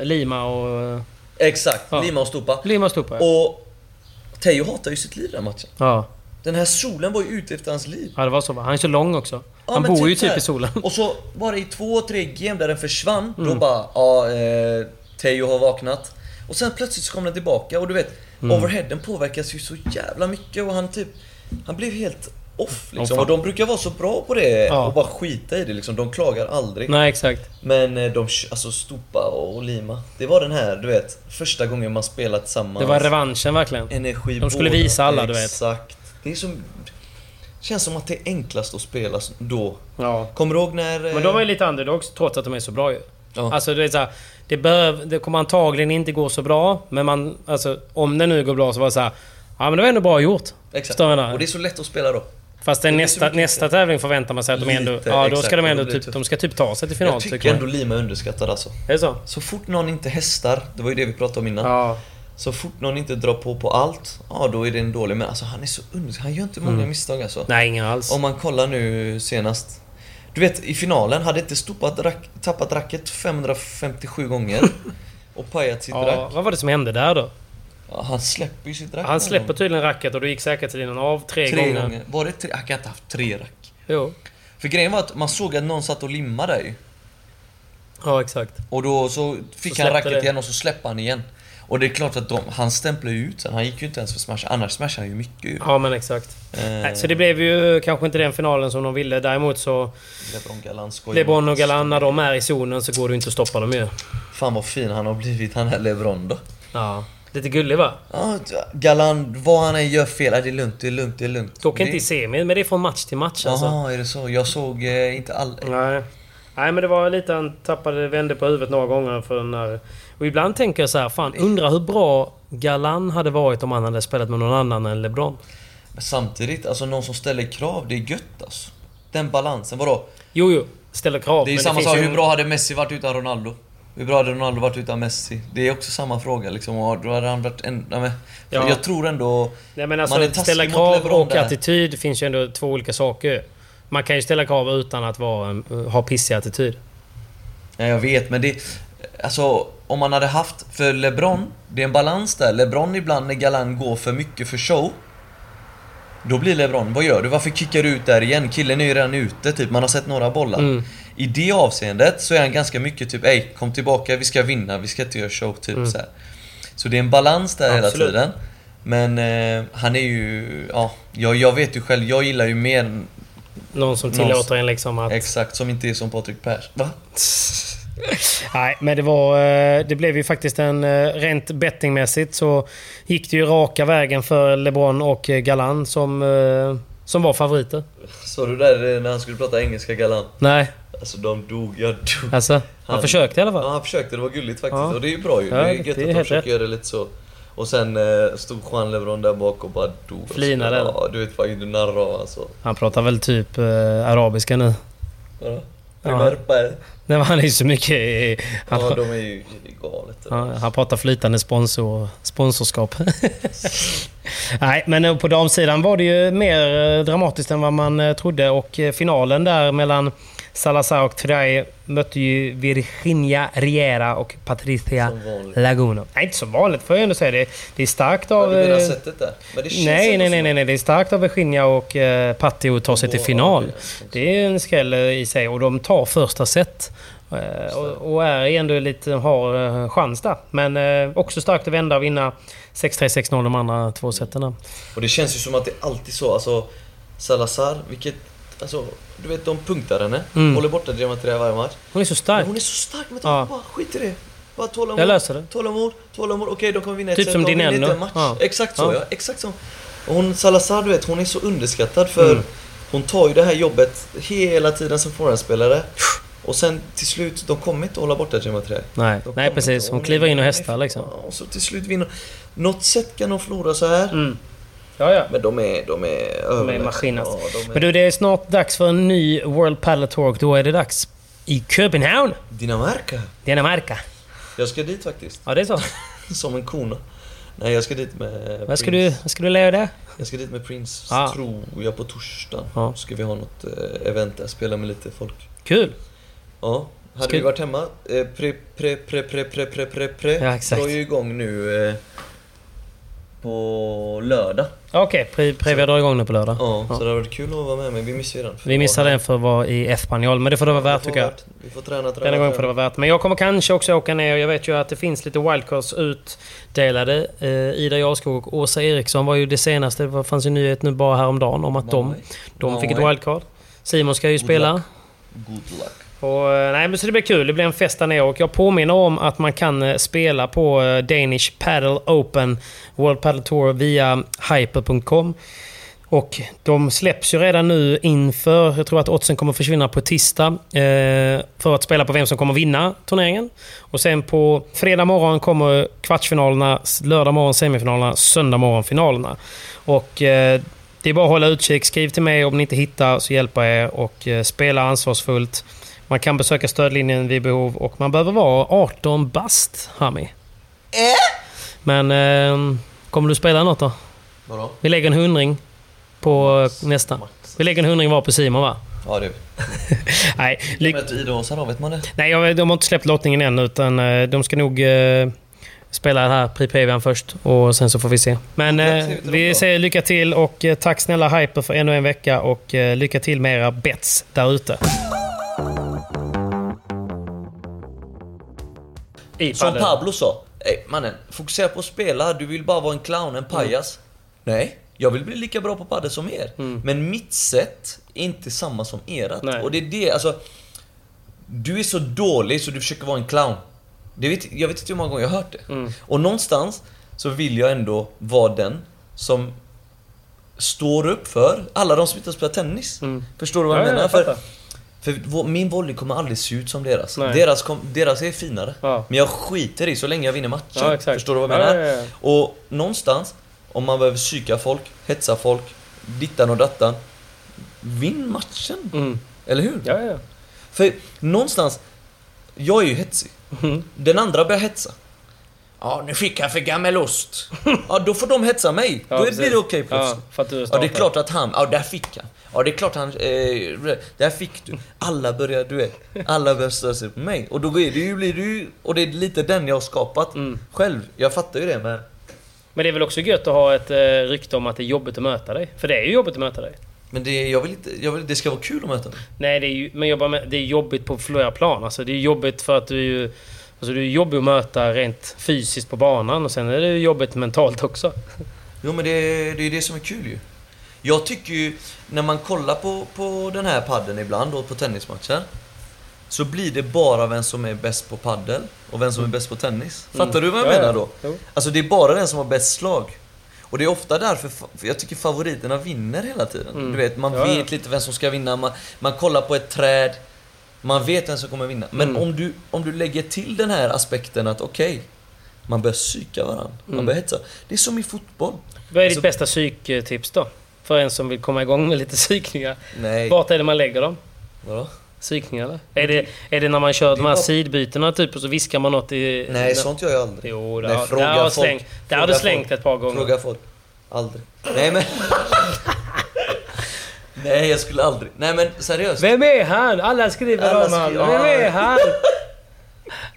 Lima och... Exakt, Ja. Lima och Stupa. Lima och Stupa, ja. Och Teo hatar ju sitt liv den matchen. ja. Den här solen var ju ute efter hans liv. Ja, det var så va? Han är så lång också. Ja, Han bor ju typ här. i solen. Och så var det i två, tre game där den försvann. Mm. Då bara, ja, eh, Teo har vaknat. Och sen plötsligt så kom den tillbaka och du vet, Mm. overheaden påverkas ju så jävla mycket och han typ... Han blev helt off liksom. fan. och de brukar vara så bra på det Ja. och bara skita i det liksom. De klagar aldrig. Nej, exakt. Men eh, de, alltså Stupa och Lima. Det var den här, du vet, första gången man spelat tillsammans. Det var revanschen verkligen. Energi De skulle båda. visa alla, du vet. Exakt. Det är som... Känns som att det är enklast att spela då. Ja. Kommer du ihåg när... eh, Men de är lite underdogs trots att de är så bra ju. Ja. Alltså det är så här, det, behöv, det kommer antagligen inte gå så bra, men man... Alltså om det nu går bra så var det så här. Ja men det var ändå bra gjort. Exakt. Och det är så lätt att spela då. Fast den nästa, nästa tävling förväntar man sig att de ändå... Lite, Ja, då ska de ändå typ... De ska typ ta sig till final, Jag tycker tycker ändå Lima är underskattad alltså. Är det så? Så fort någon inte hästar, det var ju det vi pratade om innan. Ja. Så fort någon inte drar på på allt, ja då är det en dålig. Men alltså han är så underskattad. Han gör inte många misstag alltså. Mm. Nej, ingen alls. Om man kollar nu senast. Du vet i finalen, hade inte Stupat rack, tappat racket 557 gånger och pajat sitt Ja, rack. vad var det som hände där då? Ja, han släpper ju sitt rack. Han släpper tydligen racket och då gick säkerhetslinjen av tre, tre gånger. gånger. Var det tre? Han kan inte ha haft tre rack. Jo. För grejen var att man såg att någon satt och limmade där ju. Ja, exakt. Och då så fick Så han racket det. igen och så släppte han igen. Och det är klart att de, han stämplade ju ut sen. Han gick ju inte ens för smash. Annars smashade han ju mycket ju. Ja, men exakt. Eh, Nej, så det blev ju kanske inte den finalen som de ville. Däremot så... LeBron Galan LeBron och. Galan, när de är i zonen så går det inte att stoppa dem ju. Fan vad fin han har blivit, han här LeBron då. Ja. Lite gullig va? Ja, Galan, vad han än gör fel, det är lugnt, det är lugnt, det är lugnt. Dock inte i semi, men det är från match till match alltså. Jaha, är det så? Jag såg eh, inte all... Nej. Nej men det var lite han tappade, vände på huvudet några gånger för den där... Och ibland tänker jag så här, fan undrar hur bra Galan hade varit om han hade spelat med någon annan än LeBron. Men samtidigt, alltså någon som ställer krav, det är gött alltså. Den balansen, vadå? Jo, jo. Ställer krav. Det är samma sak, ju hur bra hade Messi varit utan Ronaldo? Hur bra hade Ronaldo varit utan Messi? Det är också samma fråga liksom. Och Då hade han varit en... Ja. Jag tror ändå... Nej men Man är alltså ställa krav och där. attityd finns ju ändå två olika saker. Man kan ju ställa krav utan att vara, ha pissig attityd. Ja, jag vet, men det... Alltså, om man hade haft... För LeBron, det är en balans där. LeBron ibland när Galan går för mycket för show. Då blir LeBron, vad gör du? Varför kickar du ut där igen? Killen är ju redan ute, typ. Man har sett några bollar. Mm. I det avseendet så är han ganska mycket typ Ey, kom tillbaka, vi ska vinna, vi ska inte göra show, typ så här. Så det är en balans där hela Absolut. tiden. Men eh, han är ju... Ja, jag, jag vet ju själv, jag gillar ju mer Någon som Någon- tillåter en liksom att... exakt som inte är som Patrik Pers. Va? Nej, men det var... eh, Det blev ju faktiskt en... eh, Rent bettingmässigt så gick det ju raka vägen för LeBron och eh, Galan som, som var favoriter. Såg du där när han skulle prata engelska galant? Nej, Alltså de dog, jag dog. alltså... Han Han- försökte i alla fall. Ja, han försökte, det var gulligt faktiskt. Ja. Och det är ju bra ju. Ja, det är det gött är att de försöker rätt. göra det lite så. Och sen eh, stod Juan LeBron där bak och bara dog. Flinade? Ja, du vet vad du narrar alltså. Han pratar väl typ eh, arabiska nu. Vadå? Ja. Nej, men han är ju så mycket... i- Han, Ja, de är ju galet. Ja, han pratar flytande sponsor, sponsorskap. Nej, men på damsidan var det ju mer eh, dramatiskt än vad man eh, trodde och eh, finalen där mellan Salazar och Tray mötte ju Virginia Riera och Patricia. Laguna. Nej, inte som vanligt får jag ändå säga. Det, det är starkt Har av... du menar eh, sättet där? Men det känns Nej, nej, nej, nej, nej. Det är starkt av Virginia och eh, Patti att ta sig till final. det är en skräll eh, i sig och de tar första set. Eh, Och, och är ändå lite, har chans där. Men eh, också starkt att vända och vinna 6-3, 6-0 de andra två seten. Och det känns ju som att det är alltid så, alltså Salazar, vilket... Alltså, du vet de punktar henne, Mm. håller borta Diamantria varje match. Hon är så Men stark. hon är så stark med Ja. bara skit i det. Bara tålamod. Jag löser det. Tålamod, tålamod. Okej, de kommer vinna ett Typ set, som de vinner Dinello. inte en match. Ja. Exakt så Ja. ja. exakt så. Och hon, Salazar, du vet, hon är så underskattad för Mm. hon tar ju det här jobbet hela tiden som forehandspelare. Och sen till slut, de kommer inte hålla borta Diamantria. Nej, nej precis. Hon kliver in och hästar liksom. Och så till slut vinner Något sätt kan de förlora så här. Mm. Ja, ja. Men de är, de är överlägsna. maskiner. Ja, de är... Men du, det är snart dags för en ny World Padel och då är det dags i Köpenhamn, Dinamarca. Dinamarca. Jag ska dit faktiskt. Ja, det är så. Som en kona. Nej, jag ska dit med Vad ska du, vad ska du lära dig? Jag ska dit med Prince, Ah. tror jag, på torsdagen. Ja. Ska vi ha något eh, event där, spela med lite folk. Kul! Ja. Hade vi varit hemma, eh, pre, pre, pre, pre, pre, pre, pre, pre. Ja, exakt. drar ju igång nu eh, på lördag. Okej, okay, Previa drar igång nu på lördag. Ja, så det hade varit kul att vara med men vi missade ju den. Vi missade den för att vara i F-Panjol, men det får det vara värt tycker jag. Vi får träna, träna, Denna gången får det vara värt. Men jag kommer kanske också åka ner. Jag vet ju att det finns lite wildcards utdelade. Eh, Ida Jarskog och Åsa Eriksson var ju det senaste. Det fanns en nyhet nu bara häromdagen om att de, de fick ett wildcard. Simon ska ju spela. Good luck. Och, eh, nej, men så det blir kul. Det blir en fest där nere och jag påminner om att man kan eh, spela på eh, Danish Paddle Open World Paddle Tour via hyper.com. Och de släpps ju redan nu inför, jag tror att oddsen kommer försvinna på tisdag, eh, för att spela på vem som kommer vinna turneringen. Och sen på fredag morgon kommer kvartsfinalerna, lördag morgon semifinalerna, söndag morgon finalerna. Och eh, det är bara att hålla utkik. Skriv till mig om ni inte hittar så hjälper jag er och eh, spela ansvarsfullt. Man kan besöka stödlinjen vid behov och man behöver vara 18 bast, Hami. Äh? Men eh, kommer du spela något då? Vadå? Vi lägger en hundring på nästa. Vi lägger en hundring var på Simon va? Ja det Nej, ly- och Åsa då, vet man det? Nej, jag, de har inte släppt lottningen än utan eh, de ska nog eh, spela här Pripevian först och sen så får vi se. Men eh, vi säger lycka till och eh, tack snälla Hyper för ännu en vecka och eh, lycka till med era bets där ute. I Som. Pablo sa. Ey, mannen, fokusera på att spela. Du vill bara vara en clown, en pajas. Nej, jag vill bli lika bra på padel som er. Men mitt sätt är inte samma som ert. Nej. Och det är det, alltså... Du är så dålig så du försöker vara en clown. Det vet, jag vet inte hur många gånger jag har hört det. Och någonstans så vill jag ändå vara den som står upp för alla de som inte har spelat tennis. Förstår du vad jag Ja, menar? jag för. För min volley kommer aldrig se ut som deras. Nej. Deras, kom, deras är finare. Ja. Men jag skiter i så länge jag vinner matcher. Ja. Förstår du vad jag Ja, menar? ja. Och någonstans, om man behöver psyka folk, hetsa folk, dittan och dattan. Vinn matchen. Mm. Eller hur? Ja, ja. För någonstans, jag är ju hetsig. Mm. Den andra börjar hetsa. Ja, nu fick han för gammal ost. Ja, då får de hetsa mig. Ja, då blir det okej Ja, plötsligt. för du Ja, det är klart att han... Ja, där fick han. Ja, det är klart han... Eh, där fick du. Alla börjar, du vet. Alla börjar störa sig på mig. Och då är det ju, blir det ju... Och det är lite den jag har skapat Mm. själv. Jag fattar ju det, men... Men det är väl också gött att ha ett eh, rykte om att det är jobbigt att möta dig? För det är ju jobbigt att möta dig. Men det, jag vill inte... Jag vill, det ska vara kul att möta mig. Nej, det är ju, men jag bara det är jobbigt på flera plan. Alltså, det är jobbigt för att du är ju... Alltså, det är jobbigt att möta rent fysiskt på banan och sen är det jobbigt mentalt också. Jo men det, det är det som är kul ju. Jag tycker ju, när man kollar på, på den här padden ibland och på tennismatcher. Så blir det bara vem som är bäst på paddel och vem som är bäst på tennis. Fattar du vad jag Mm. Ja, menar ja. då? Jo. Alltså det är bara den som har bäst slag. Och det är ofta därför jag tycker favoriterna vinner hela tiden. Du vet, man Mm. Ja, ja. vet lite vem som ska vinna. Man, man kollar på ett träd. Man vet vem som kommer vinna. Men Mm. om, du, om du lägger till den här aspekten att okej, man börjar psyka varandra. Mm. Man börjar hetsa. Det är som i fotboll. Vad är ditt Alltså- bästa psyktips då? För en som vill komma igång med lite psykningar. Nej. Vart är det man lägger dem? Vadå? Psykningar eller? Är det, är det när man kör de här bara- sidbytena typ och så viskar man något i... Nej, sånt gör jag aldrig. Jo, det Nej, har, fråga det har, folk. slängt, det har du slängt folk. ett par gånger. Fråga folk. Aldrig. Nej men... Nej, jag skulle aldrig. Nej men seriöst. Vem är han? Alla skriver Alla om skriver- Vem är han?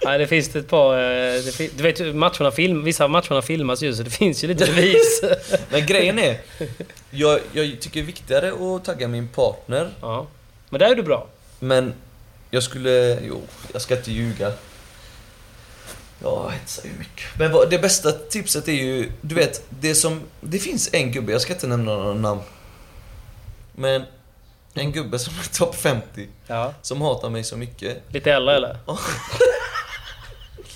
Nej, det finns ett par... eh, Det fin- du vet matcherna film, vissa av matcherna filmas ju så det finns ju lite bevis. Men grejen är, jag, jag tycker det är viktigare att tagga min partner. ja. Men där är du bra. Men jag skulle... Jo, jag ska inte ljuga. Jag hetsar ju mycket. Men vad, det bästa tipset är ju, du vet, det som... Det finns en gubbe, jag ska inte nämna några namn. Men en gubbe som är topp 50, Ja. som hatar mig så mycket. Lite äldre eller?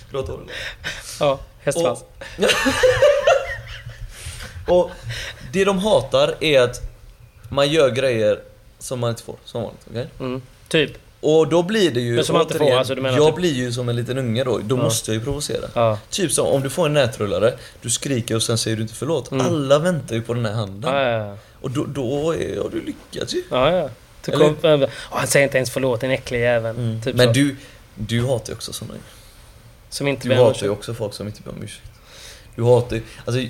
Förlåt, Olle. Ja, hästsvans. Och, och det de hatar är att man gör grejer som man inte får, som vanligt. okej? Mm. Typ. Och då blir det ju... Men som man inte får, alltså, du menar jag typ- blir ju som en liten unge då. Då måste jag ju provocera. Ja. Typ som om du får en nätrullare, du skriker och sen säger du inte förlåt. Alla väntar ju på den här handen. Mm. Ja, ja, ja. Och då, då är, har du lyckats ju. ja, ja. Du kom, Åh, han säger inte ens förlåt, den äckliga jäveln. Typ Men så. du, du hatar ju också sådana ju. Som inte Du hatar ju också folk som inte ber om ursäkt. Du hatar ju... Alltså...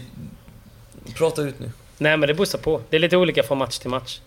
Prata ut nu. Nej, men det bussar på. Det är lite olika från match till match.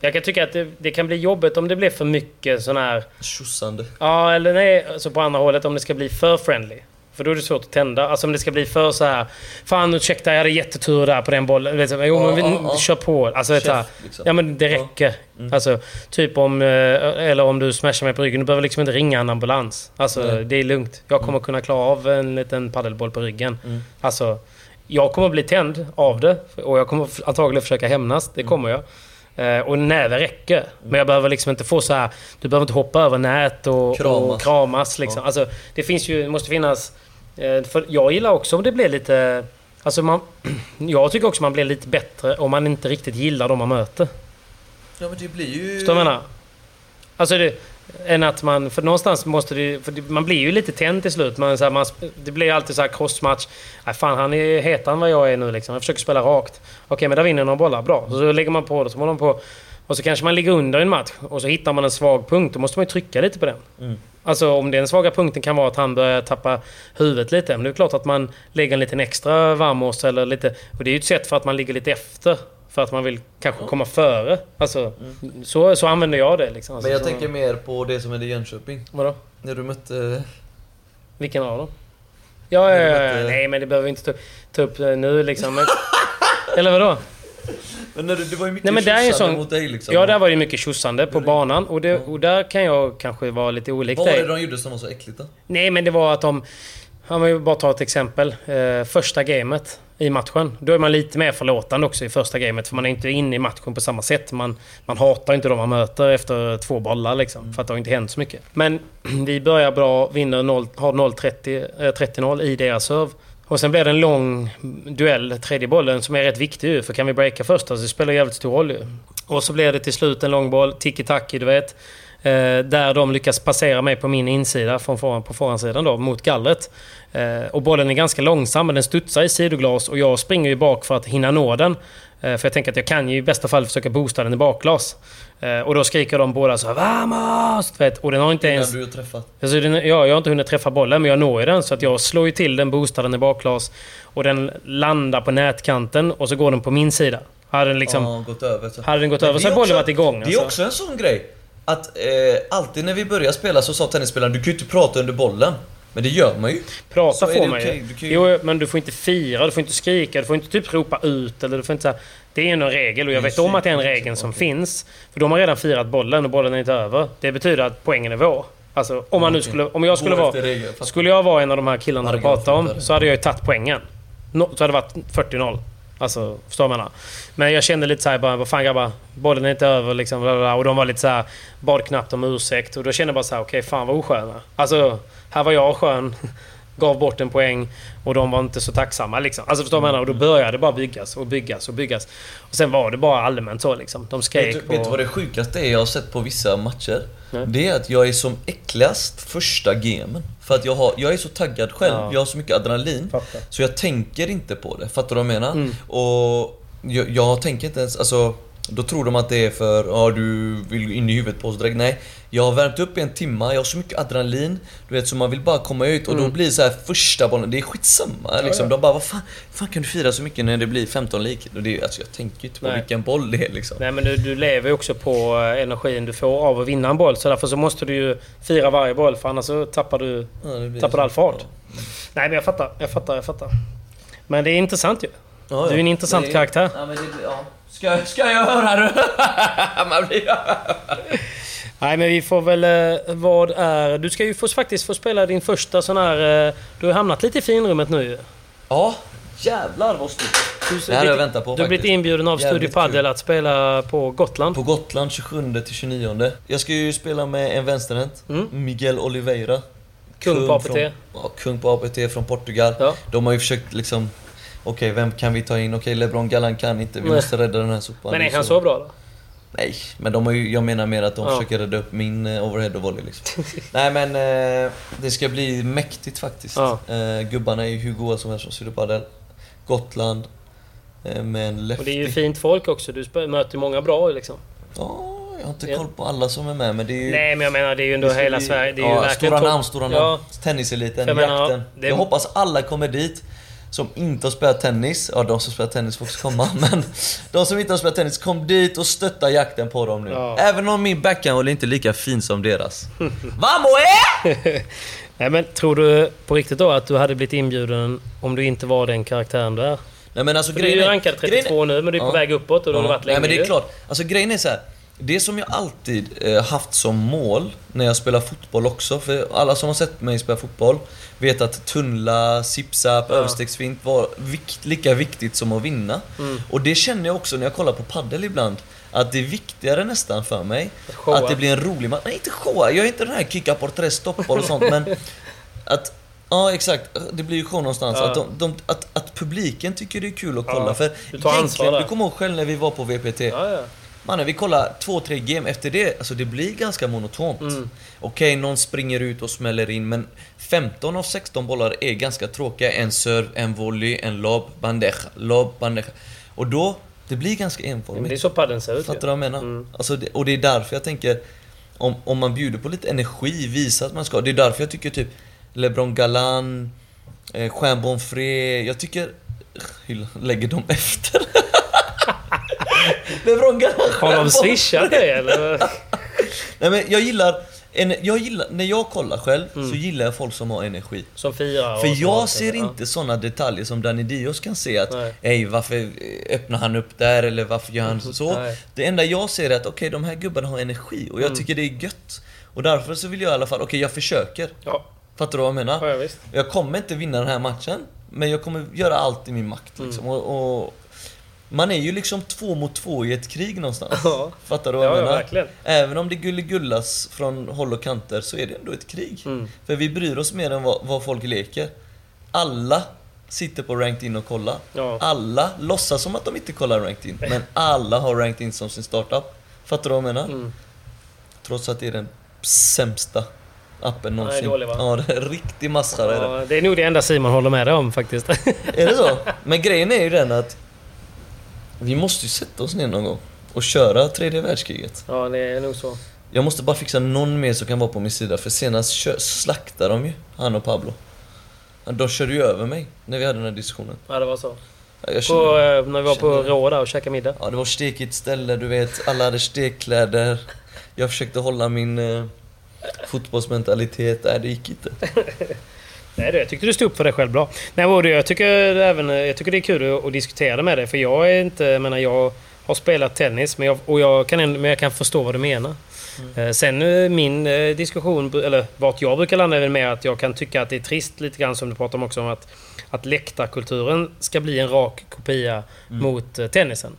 Jag kan tycka att det, det kan bli jobbigt om det blir för mycket sån här... Tjossande. Ja, eller nej, alltså på andra hållet om det ska bli för friendly. För då är det svårt att tända. Alltså om det ska bli för så här. Fan ursäkta, jag hade jättetur där på den bollen. Vet du, jo, Ja, men vi, ja, ja. kör på. Alltså, Chef, liksom. Ja men det Ja. räcker. Alltså, typ om... eh, Eller om du smashar mig på ryggen. Du behöver liksom inte ringa en ambulans. Alltså Nej. det är lugnt. Jag kommer kunna klara av en liten paddelboll på ryggen. Mm. Alltså, jag kommer bli tänd av det. Och jag kommer antagligen försöka hämnas. Det kommer jag. Eh, och när det räcker. Men jag behöver liksom inte få så här... Du behöver inte hoppa över nät och Kramas. och kramas liksom. Alltså, det finns ju... Måste finnas... eh, För jag gillar också om det blir lite... Alltså man... Jag tycker också man blir lite bättre om man inte riktigt gillar de man möter. Ja men det blir ju... Förstår du vad jag menar? Alltså det... Än att man... För någonstans måste det... För det, man blir ju lite tänd till slut. Man, så här, man, det blir alltid så här crossmatch. Nej fan, han är hetare än vad jag är nu liksom. Jag försöker spela rakt. Okej, men där vinner några bollar. Bra. Så, så lägger man på det. Så håller man på. Och så kanske man ligger under i en match. Och så hittar man en svag punkt. Då måste man ju trycka lite på den. Mm. Alltså om den svaga punkten kan vara att han börjar tappa huvudet lite. Men det är klart att man lägger en liten extra vamos eller lite... Och det är ju ett sätt för att man ligger lite efter. För att man vill kanske komma före. Alltså, så, så använder jag det liksom. Alltså, Men jag så, tänker mer på det som hände i Jönköping. Vadå? När du mötte... Vilken av dem? Ja, ja, ja, ja. mötte- nej men det behöver vi inte ta, ta upp eh, nu liksom. Men, eller vadå? Men när du, det var ju mycket Nej, men det är sån- mot dig liksom. Ja, där var det mycket tjosande på banan. Och, det, och där kan jag kanske vara lite olik Vad var det de gjorde som var så äckligt då? Nej, men det var att de... Han vill bara ta ett exempel. Eh, första gamet i matchen. Då är man lite mer förlåtande också i första gamet. För man är inte inne i matchen på samma sätt. Man, man hatar inte de man möter efter två bollar liksom. För att det har inte hänt så mycket. Men vi börjar bra, vinner 0, har 0-30, eh, 30-0 i deras serve. Och sen blir det en lång duell, tredje bollen, som är rätt viktig ju. För kan vi breaka först, så det spelar jävligt stor roll ju. Och så blir det till slut en lång boll, tiki-taki du vet. Eh, där de lyckas passera mig på min insida, från foran, på forehandsidan då, mot gallret. Eh, och bollen är ganska långsam, men den studsar i sidoglas och jag springer ju bak för att hinna nå den. Eh, för jag tänker att jag kan ju i bästa fall försöka boosta den i bakglas. Eh, och då skriker de båda så här Vamos! Vet, och den har inte Innan ens... du har träffat. Alltså den, ja, jag har inte hunnit träffa bollen, men jag når ju den. Så att jag slår ju till den, boostar den i bakglas. Och den landar på nätkanten och så går den på min sida. Hade den liksom... Ja, gått över. Så. Hade den gått över så hade bollen varit igång. Det är alltså. också en sån grej. Att eh, alltid när vi börjar spela så sa tennisspelaren du kan ju inte prata under bollen. Men det gör man ju. Prata Så får man ju. du ju- Jo, men du får inte fira, du får inte skrika, du får inte typ ropa ut eller du får inte så här, Det är ju en regel och jag vet om att det är en regel som okej. finns. För de har redan firat bollen och bollen är inte över. Det betyder att poängen är vår. Alltså om man nu skulle... Om jag skulle vara... Skulle jag vara en av de här killarna du pratar om så hade jag ju tagit poängen. No, så hade det varit 40-0. Alltså, förstår man? Men jag kände lite såhär bara, vad fan grabbar, bollen är inte över liksom. bla, bla, bla. Och de var lite såhär, bad knappt om ursäkt. Och då kände jag bara såhär, okej fan vad osköna. Alltså, här var jag skön. Gav bort en poäng och de var inte så tacksamma liksom. Alltså förstår man? Och då började det bara byggas och byggas och byggas. Och sen var det bara allmänt så liksom. De skrek Vet, du- på... vet du vad det sjukaste är jag har sett på vissa matcher? Nej. Det är att jag är som äckligast första gamen. För att jag, har, jag är så taggad själv, Ja. jag har så mycket adrenalin. Fattar. Så jag tänker inte på det, fattar du vad jag menar? Mm. Och jag, jag tänker inte ens, alltså då tror de att det är för, ja du vill in i huvudet på oss direkt. Nej, jag har värmt upp i en timme, jag har så mycket adrenalin. Du vet, så man vill bara komma ut och då blir så här första bollen, det är skitsamma liksom. De bara, vad fan, fan kan du fira så mycket när det blir 15 lik? Och det, är- alltså jag tänker ju inte på Nej. vilken boll det är liksom. Nej men du, du lever ju också på eh, energin du får av att vinna en boll. Så därför så måste du ju fira varje boll för annars så tappar du, Ja, tappar så. all fart. Ja. Nej men jag fattar, jag fattar, jag fattar. Men det är intressant ju. Ja, ja. Du är en intressant Det karaktär. Ja, men det, ja. Ska, ska jag höra du? Nej men vi får väl... eh, Vad är... Du ska ju få, faktiskt få spela din första sån här... eh, Du har hamnat lite i finrummet nu. Ja, jävlar vad. Du, Det här har jag väntat på Du har blivit inbjuden av Studio Padel att spela på Gotland. På Gotland 27 till 29. Jag ska ju spela med en vänsterhänt, Mm. Miguel Oliveira. Kung på APT. Från, ja, kung på APT från Portugal. Ja. De har ju försökt liksom... Okej, vem kan vi ta in? Okej, LeBron Gallan kan inte. Vi Nej. måste rädda den här sopan. Men är han så bra då? Nej, men de har ju, jag menar mer att de Ja. försöker rädda upp min eh, overhead och volley liksom. Nej men eh, det ska bli mäktigt faktiskt. Ja. Eh, gubbarna är ju hur goa som helst från Sturepadel. Gotland. Eh, med en lefty. Och det är ju fint folk också. Du möter ju många bra liksom. Ja, jag har inte Ja. koll på alla som är med men det är ju... Nej men jag menar det är ju ändå hela Sverige. Det är ju ja, verkligen stora namn, stora namn. Ja, Tenniseliten, Jag menar, jakten. det- Jag hoppas alla kommer dit. Som inte har spelat tennis, ja de som spelar tennis får också komma men De som inte har spelat tennis, kom dit och stötta jakten på dem nu. Ja. Även om min backhand är inte lika fin som deras. Vamos eh! Nej, men tror du på riktigt då att du hade blivit inbjuden om du inte var den karaktären du är? Nej men alltså För du är ju rankad grejen 32 nu, men du är på väg uppåt och du har varit länge Nej men det är klart. Alltså grejen är så här. Det som jag alltid eh, haft som mål när jag spelar fotboll också, för alla som har sett mig spela fotboll vet att tunnla, zip-zap, överstegsfint var vikt, lika viktigt som att vinna. Mm. Och det känner jag också när jag kollar på paddel ibland. Att det är viktigare nästan för mig showa. att det blir en rolig match. Nej inte showa, jag är inte den här kicka på tre stoppar och sånt men att Ja exakt, det blir ju show någonstans. Ja. Att, de, de, att, att publiken tycker det är kul att kolla. Ja, För du tar ansvar du kommer ihåg själv när vi var på VPT. Ja, ja. Mannen, vi kollar två, tre game efter det, alltså det blir ganska monotont. Mm. Okej, någon springer ut och smäller in, men 15 av 16 bollar är ganska tråkiga. En serve, en volley, en lob, bandeja, lob, bandeja. Och då, det blir ganska Men det är enformigt. så paddeln ser ut Fattar du vad jag menar? Alltså, det, och det är därför jag tänker, om, om man bjuder på lite energi, visa att man ska. Det är därför jag tycker typ LeBron Galan, eh, Jean Bonfré, jag tycker... Lägger de efter? LeBron Galan, Har de swishat det eller? Nej men jag gillar, en, jag gillar, när jag kollar själv Mm. så gillar jag folk som har energi. Som firar och För jag ser Ja. inte såna detaljer som Danny Dios kan se att Nej. Ej, varför öppnar han upp där eller varför gör han så? Nej. Det enda jag ser är att okej, de här gubbarna har energi och jag Mm. tycker det är gött. Och därför så vill jag i alla fall, okej jag försöker. Ja, Fattar du vad jag menar? ja. Jag kommer inte vinna den här matchen, men jag kommer göra allt i min makt Mm. liksom. och, och man är ju liksom två mot två i ett krig någonstans. Ja. Fattar du vad jag Ja, ja, menar? verkligen. Även om det gulligullas från håll och kanter så är det ändå ett krig. Mm. För vi bryr oss mer än vad, vad folk leker. Alla sitter på ranked in och kollar. Ja. Alla låtsas som att de inte kollar ranked in. Men alla har ranked in som sin startup. Fattar du vad jag menar? Mm. Trots att det är den sämsta appen någonsin. dålig, va? Ja, det är en riktig massare är det. Ja, det är nog det enda Simon håller med dig om faktiskt. Är det så? Men grejen är ju den att vi måste ju sätta oss ner någon gång och köra tredje världskriget. ja, det är nog så. Jag måste bara fixa någon mer som kan vara på min sida för senast slaktade de ju, han och Pablo. De körde ju över mig när vi hade den här diskussionen. Ja, det var så. Ja, Jag På, kände, eh, när vi var på kände- Rå där och käkade middag. ja, det var stekigt ställe, du vet. Alla hade stekkläder. Jag försökte hålla min eh, fotbollsmentalitet. Nej, det gick inte. Nej, det, jag tyckte du stod upp för det själv bra. Nej, det, jag, tycker även, jag tycker det är kul att, att diskutera med dig. För jag är inte... Jag menar, jag har spelat tennis, men jag, och jag kan, men jag kan förstå vad du menar. Eh, Sen eh, min eh, diskussion, eller vart jag brukar landa är mer att jag kan tycka att det är trist lite grann som du pratar om också om att, att läktarkulturen ska bli en rak kopia mot eh, tennisen.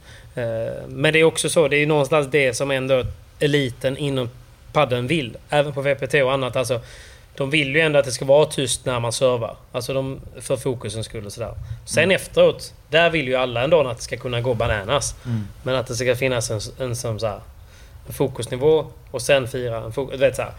Men det är också så, det är ju någonstans det som ändå eliten inom padden vill. Även på VPT och annat. Alltså, de vill ju ändå att det ska vara tyst när man servar. Alltså de, för fokusens skull och sådär. Sen efteråt, där vill ju alla ändå att det ska kunna gå bananas. Men att det ska finnas en, en som så här, en fokusnivå och sen fira en fokus... Vet såhär.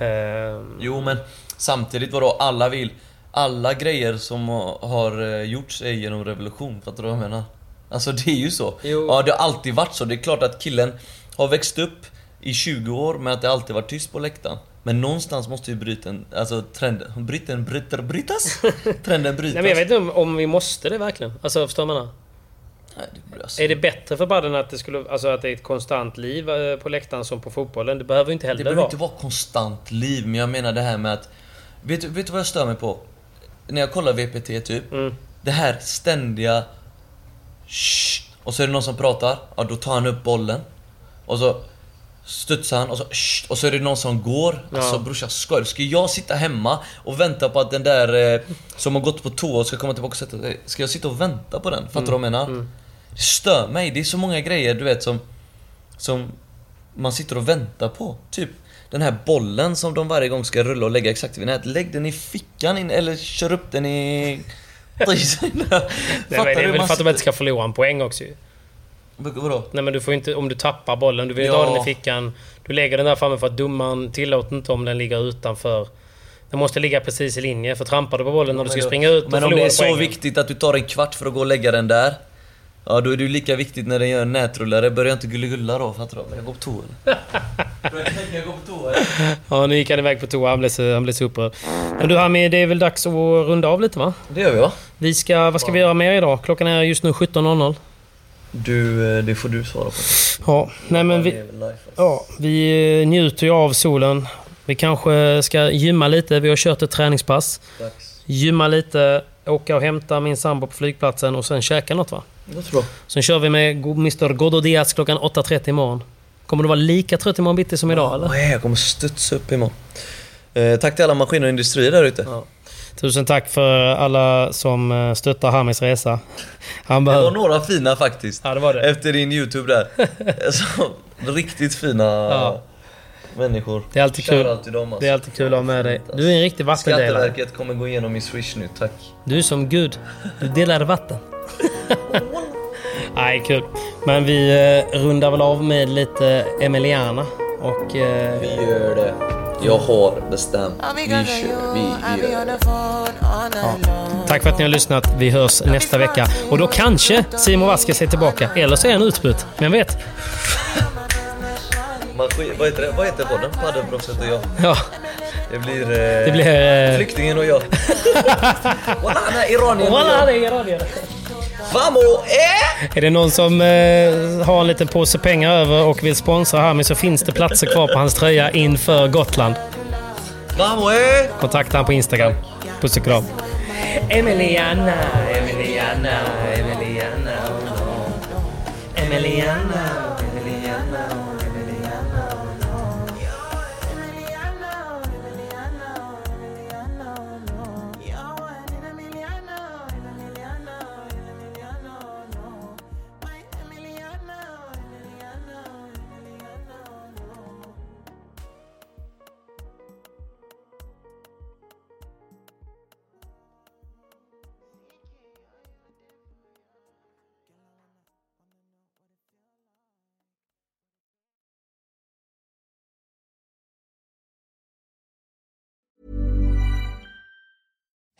Eh, Jo, men samtidigt vadå? Alla vill... Alla grejer som har eh, gjorts är genom revolution. Fattar du vad jag menar? Alltså det är ju så. Jo. Ja, det har alltid varit så. Det är klart att killen har växt upp i 20 år med att det alltid varit tyst på läktaren. Men någonstans måste ju bryten, alltså trenden, bryten, bryter, brytas? Trenden brytas. nej men jag vet inte om, om vi måste det verkligen. Alltså förstår man? Nej, det, alltså, Är det bättre för padden att det skulle... Alltså att det är ett konstant liv eh, på läktaren som på fotbollen? Det behöver inte det heller behöver vara. inte vara konstant liv, men jag menar det här med att... Vet, du- vet du vad jag stör mig på? När jag kollar VPT typ. Mm. Det här ständiga... Shh, och så är det någon som pratar, ja då tar han upp bollen. Och så studsar han och så och så är det någon som går. Alltså brorsan, skojar du? Ska jag sitta hemma och vänta på att den där eh, som har gått på toa ska komma tillbaka och sätta sig? Ska jag sitta och vänta på den? Fattar du vad jag menar? Det stör mig. Det är så många grejer du vet som... Som man sitter och väntar på. Typ den här bollen som de varje gång ska rulla och lägga exakt vid nätet. Lägg den i fickan in, eller kör upp den i... Nej, men det är väl för att de inte ska förlora en poäng också ju. Vadå? Nej men du får inte... Om du tappar bollen, du vill inte Ja. ha den i fickan. Du lägger den där framme för att domaren tillåter inte om den ligger utanför. Den måste ligga precis i linje, för trampar du på bollen när du ska då- springa ut, Men om det är så poängen. viktigt att du tar en kvart för att gå och lägga den där. Ja, då är det ju lika viktigt när den gör en nätrullare. Börja inte gulligulla då, fattar du? Jag går på toa? Jag går på toa? Ja, nu gick han iväg på toa. Han blev så, han blev så upprörd. Men du Hami, det är väl dags att runda av lite va? Det gör vi va? Vi ska... Vad ska vi göra mer idag? Klockan är just nu 17.00. Du, eh, det får du svara på. Ja, nej men vi... alltså. Ja, vi eh, njuter ju av solen. Vi kanske ska gymma lite. Vi har kört ett träningspass. Dags. Gymma lite, åka och hämta min sambo på flygplatsen och sen käka något va? Det låter bra. Sen kör vi med Mr Godo Diaz klockan 8.30 imorgon. Kommer du vara lika trött imorgon bitti som idag eller? Nej, jag kommer studsa upp imorgon. Eh, tack till alla maskiner och industrier där ute. Ja. Tusen tack för alla som eh, stöttar Hamis resa. Han Det var behöver... några fina faktiskt. Ja, det var det. Efter din YouTube där. alltså, riktigt fina Ja. människor. Det är alltid kul. Till dem alltså. Det är alltid kul att ha med dig. Du är en riktig vattendelare. Skatteverket kommer gå igenom min swish nu, tack. Du är som Gud. Du delar vatten. Nej, kul. Men vi eh, rundar väl av med lite Emiliana. Och... Eh, Vi gör det. Jag har bestämt. Vi kör. Vi gör det. tack för att ni har lyssnat. Vi hörs nästa vecka. Och då kanske Simon Vasquez är tillbaka. Eller så är han utbytt. Vem vet? Vad heter det? Vad heter podden? Paddelproffset och jag. Ja, Det blir... Eh, det blir... Eh, Flyktingen och jag. Walla, han är Voilà, jag. det är iranier. Vamo! Eh! Är det någon som eh, har en liten påse pengar över och vill sponsra Hami så finns det platser kvar på hans tröja inför Gotland. Vamo! Eh! Kontakta han på Instagram. Puss och kram. Emiliana, Emiliana, Emiliana. Emiliana, Emiliana,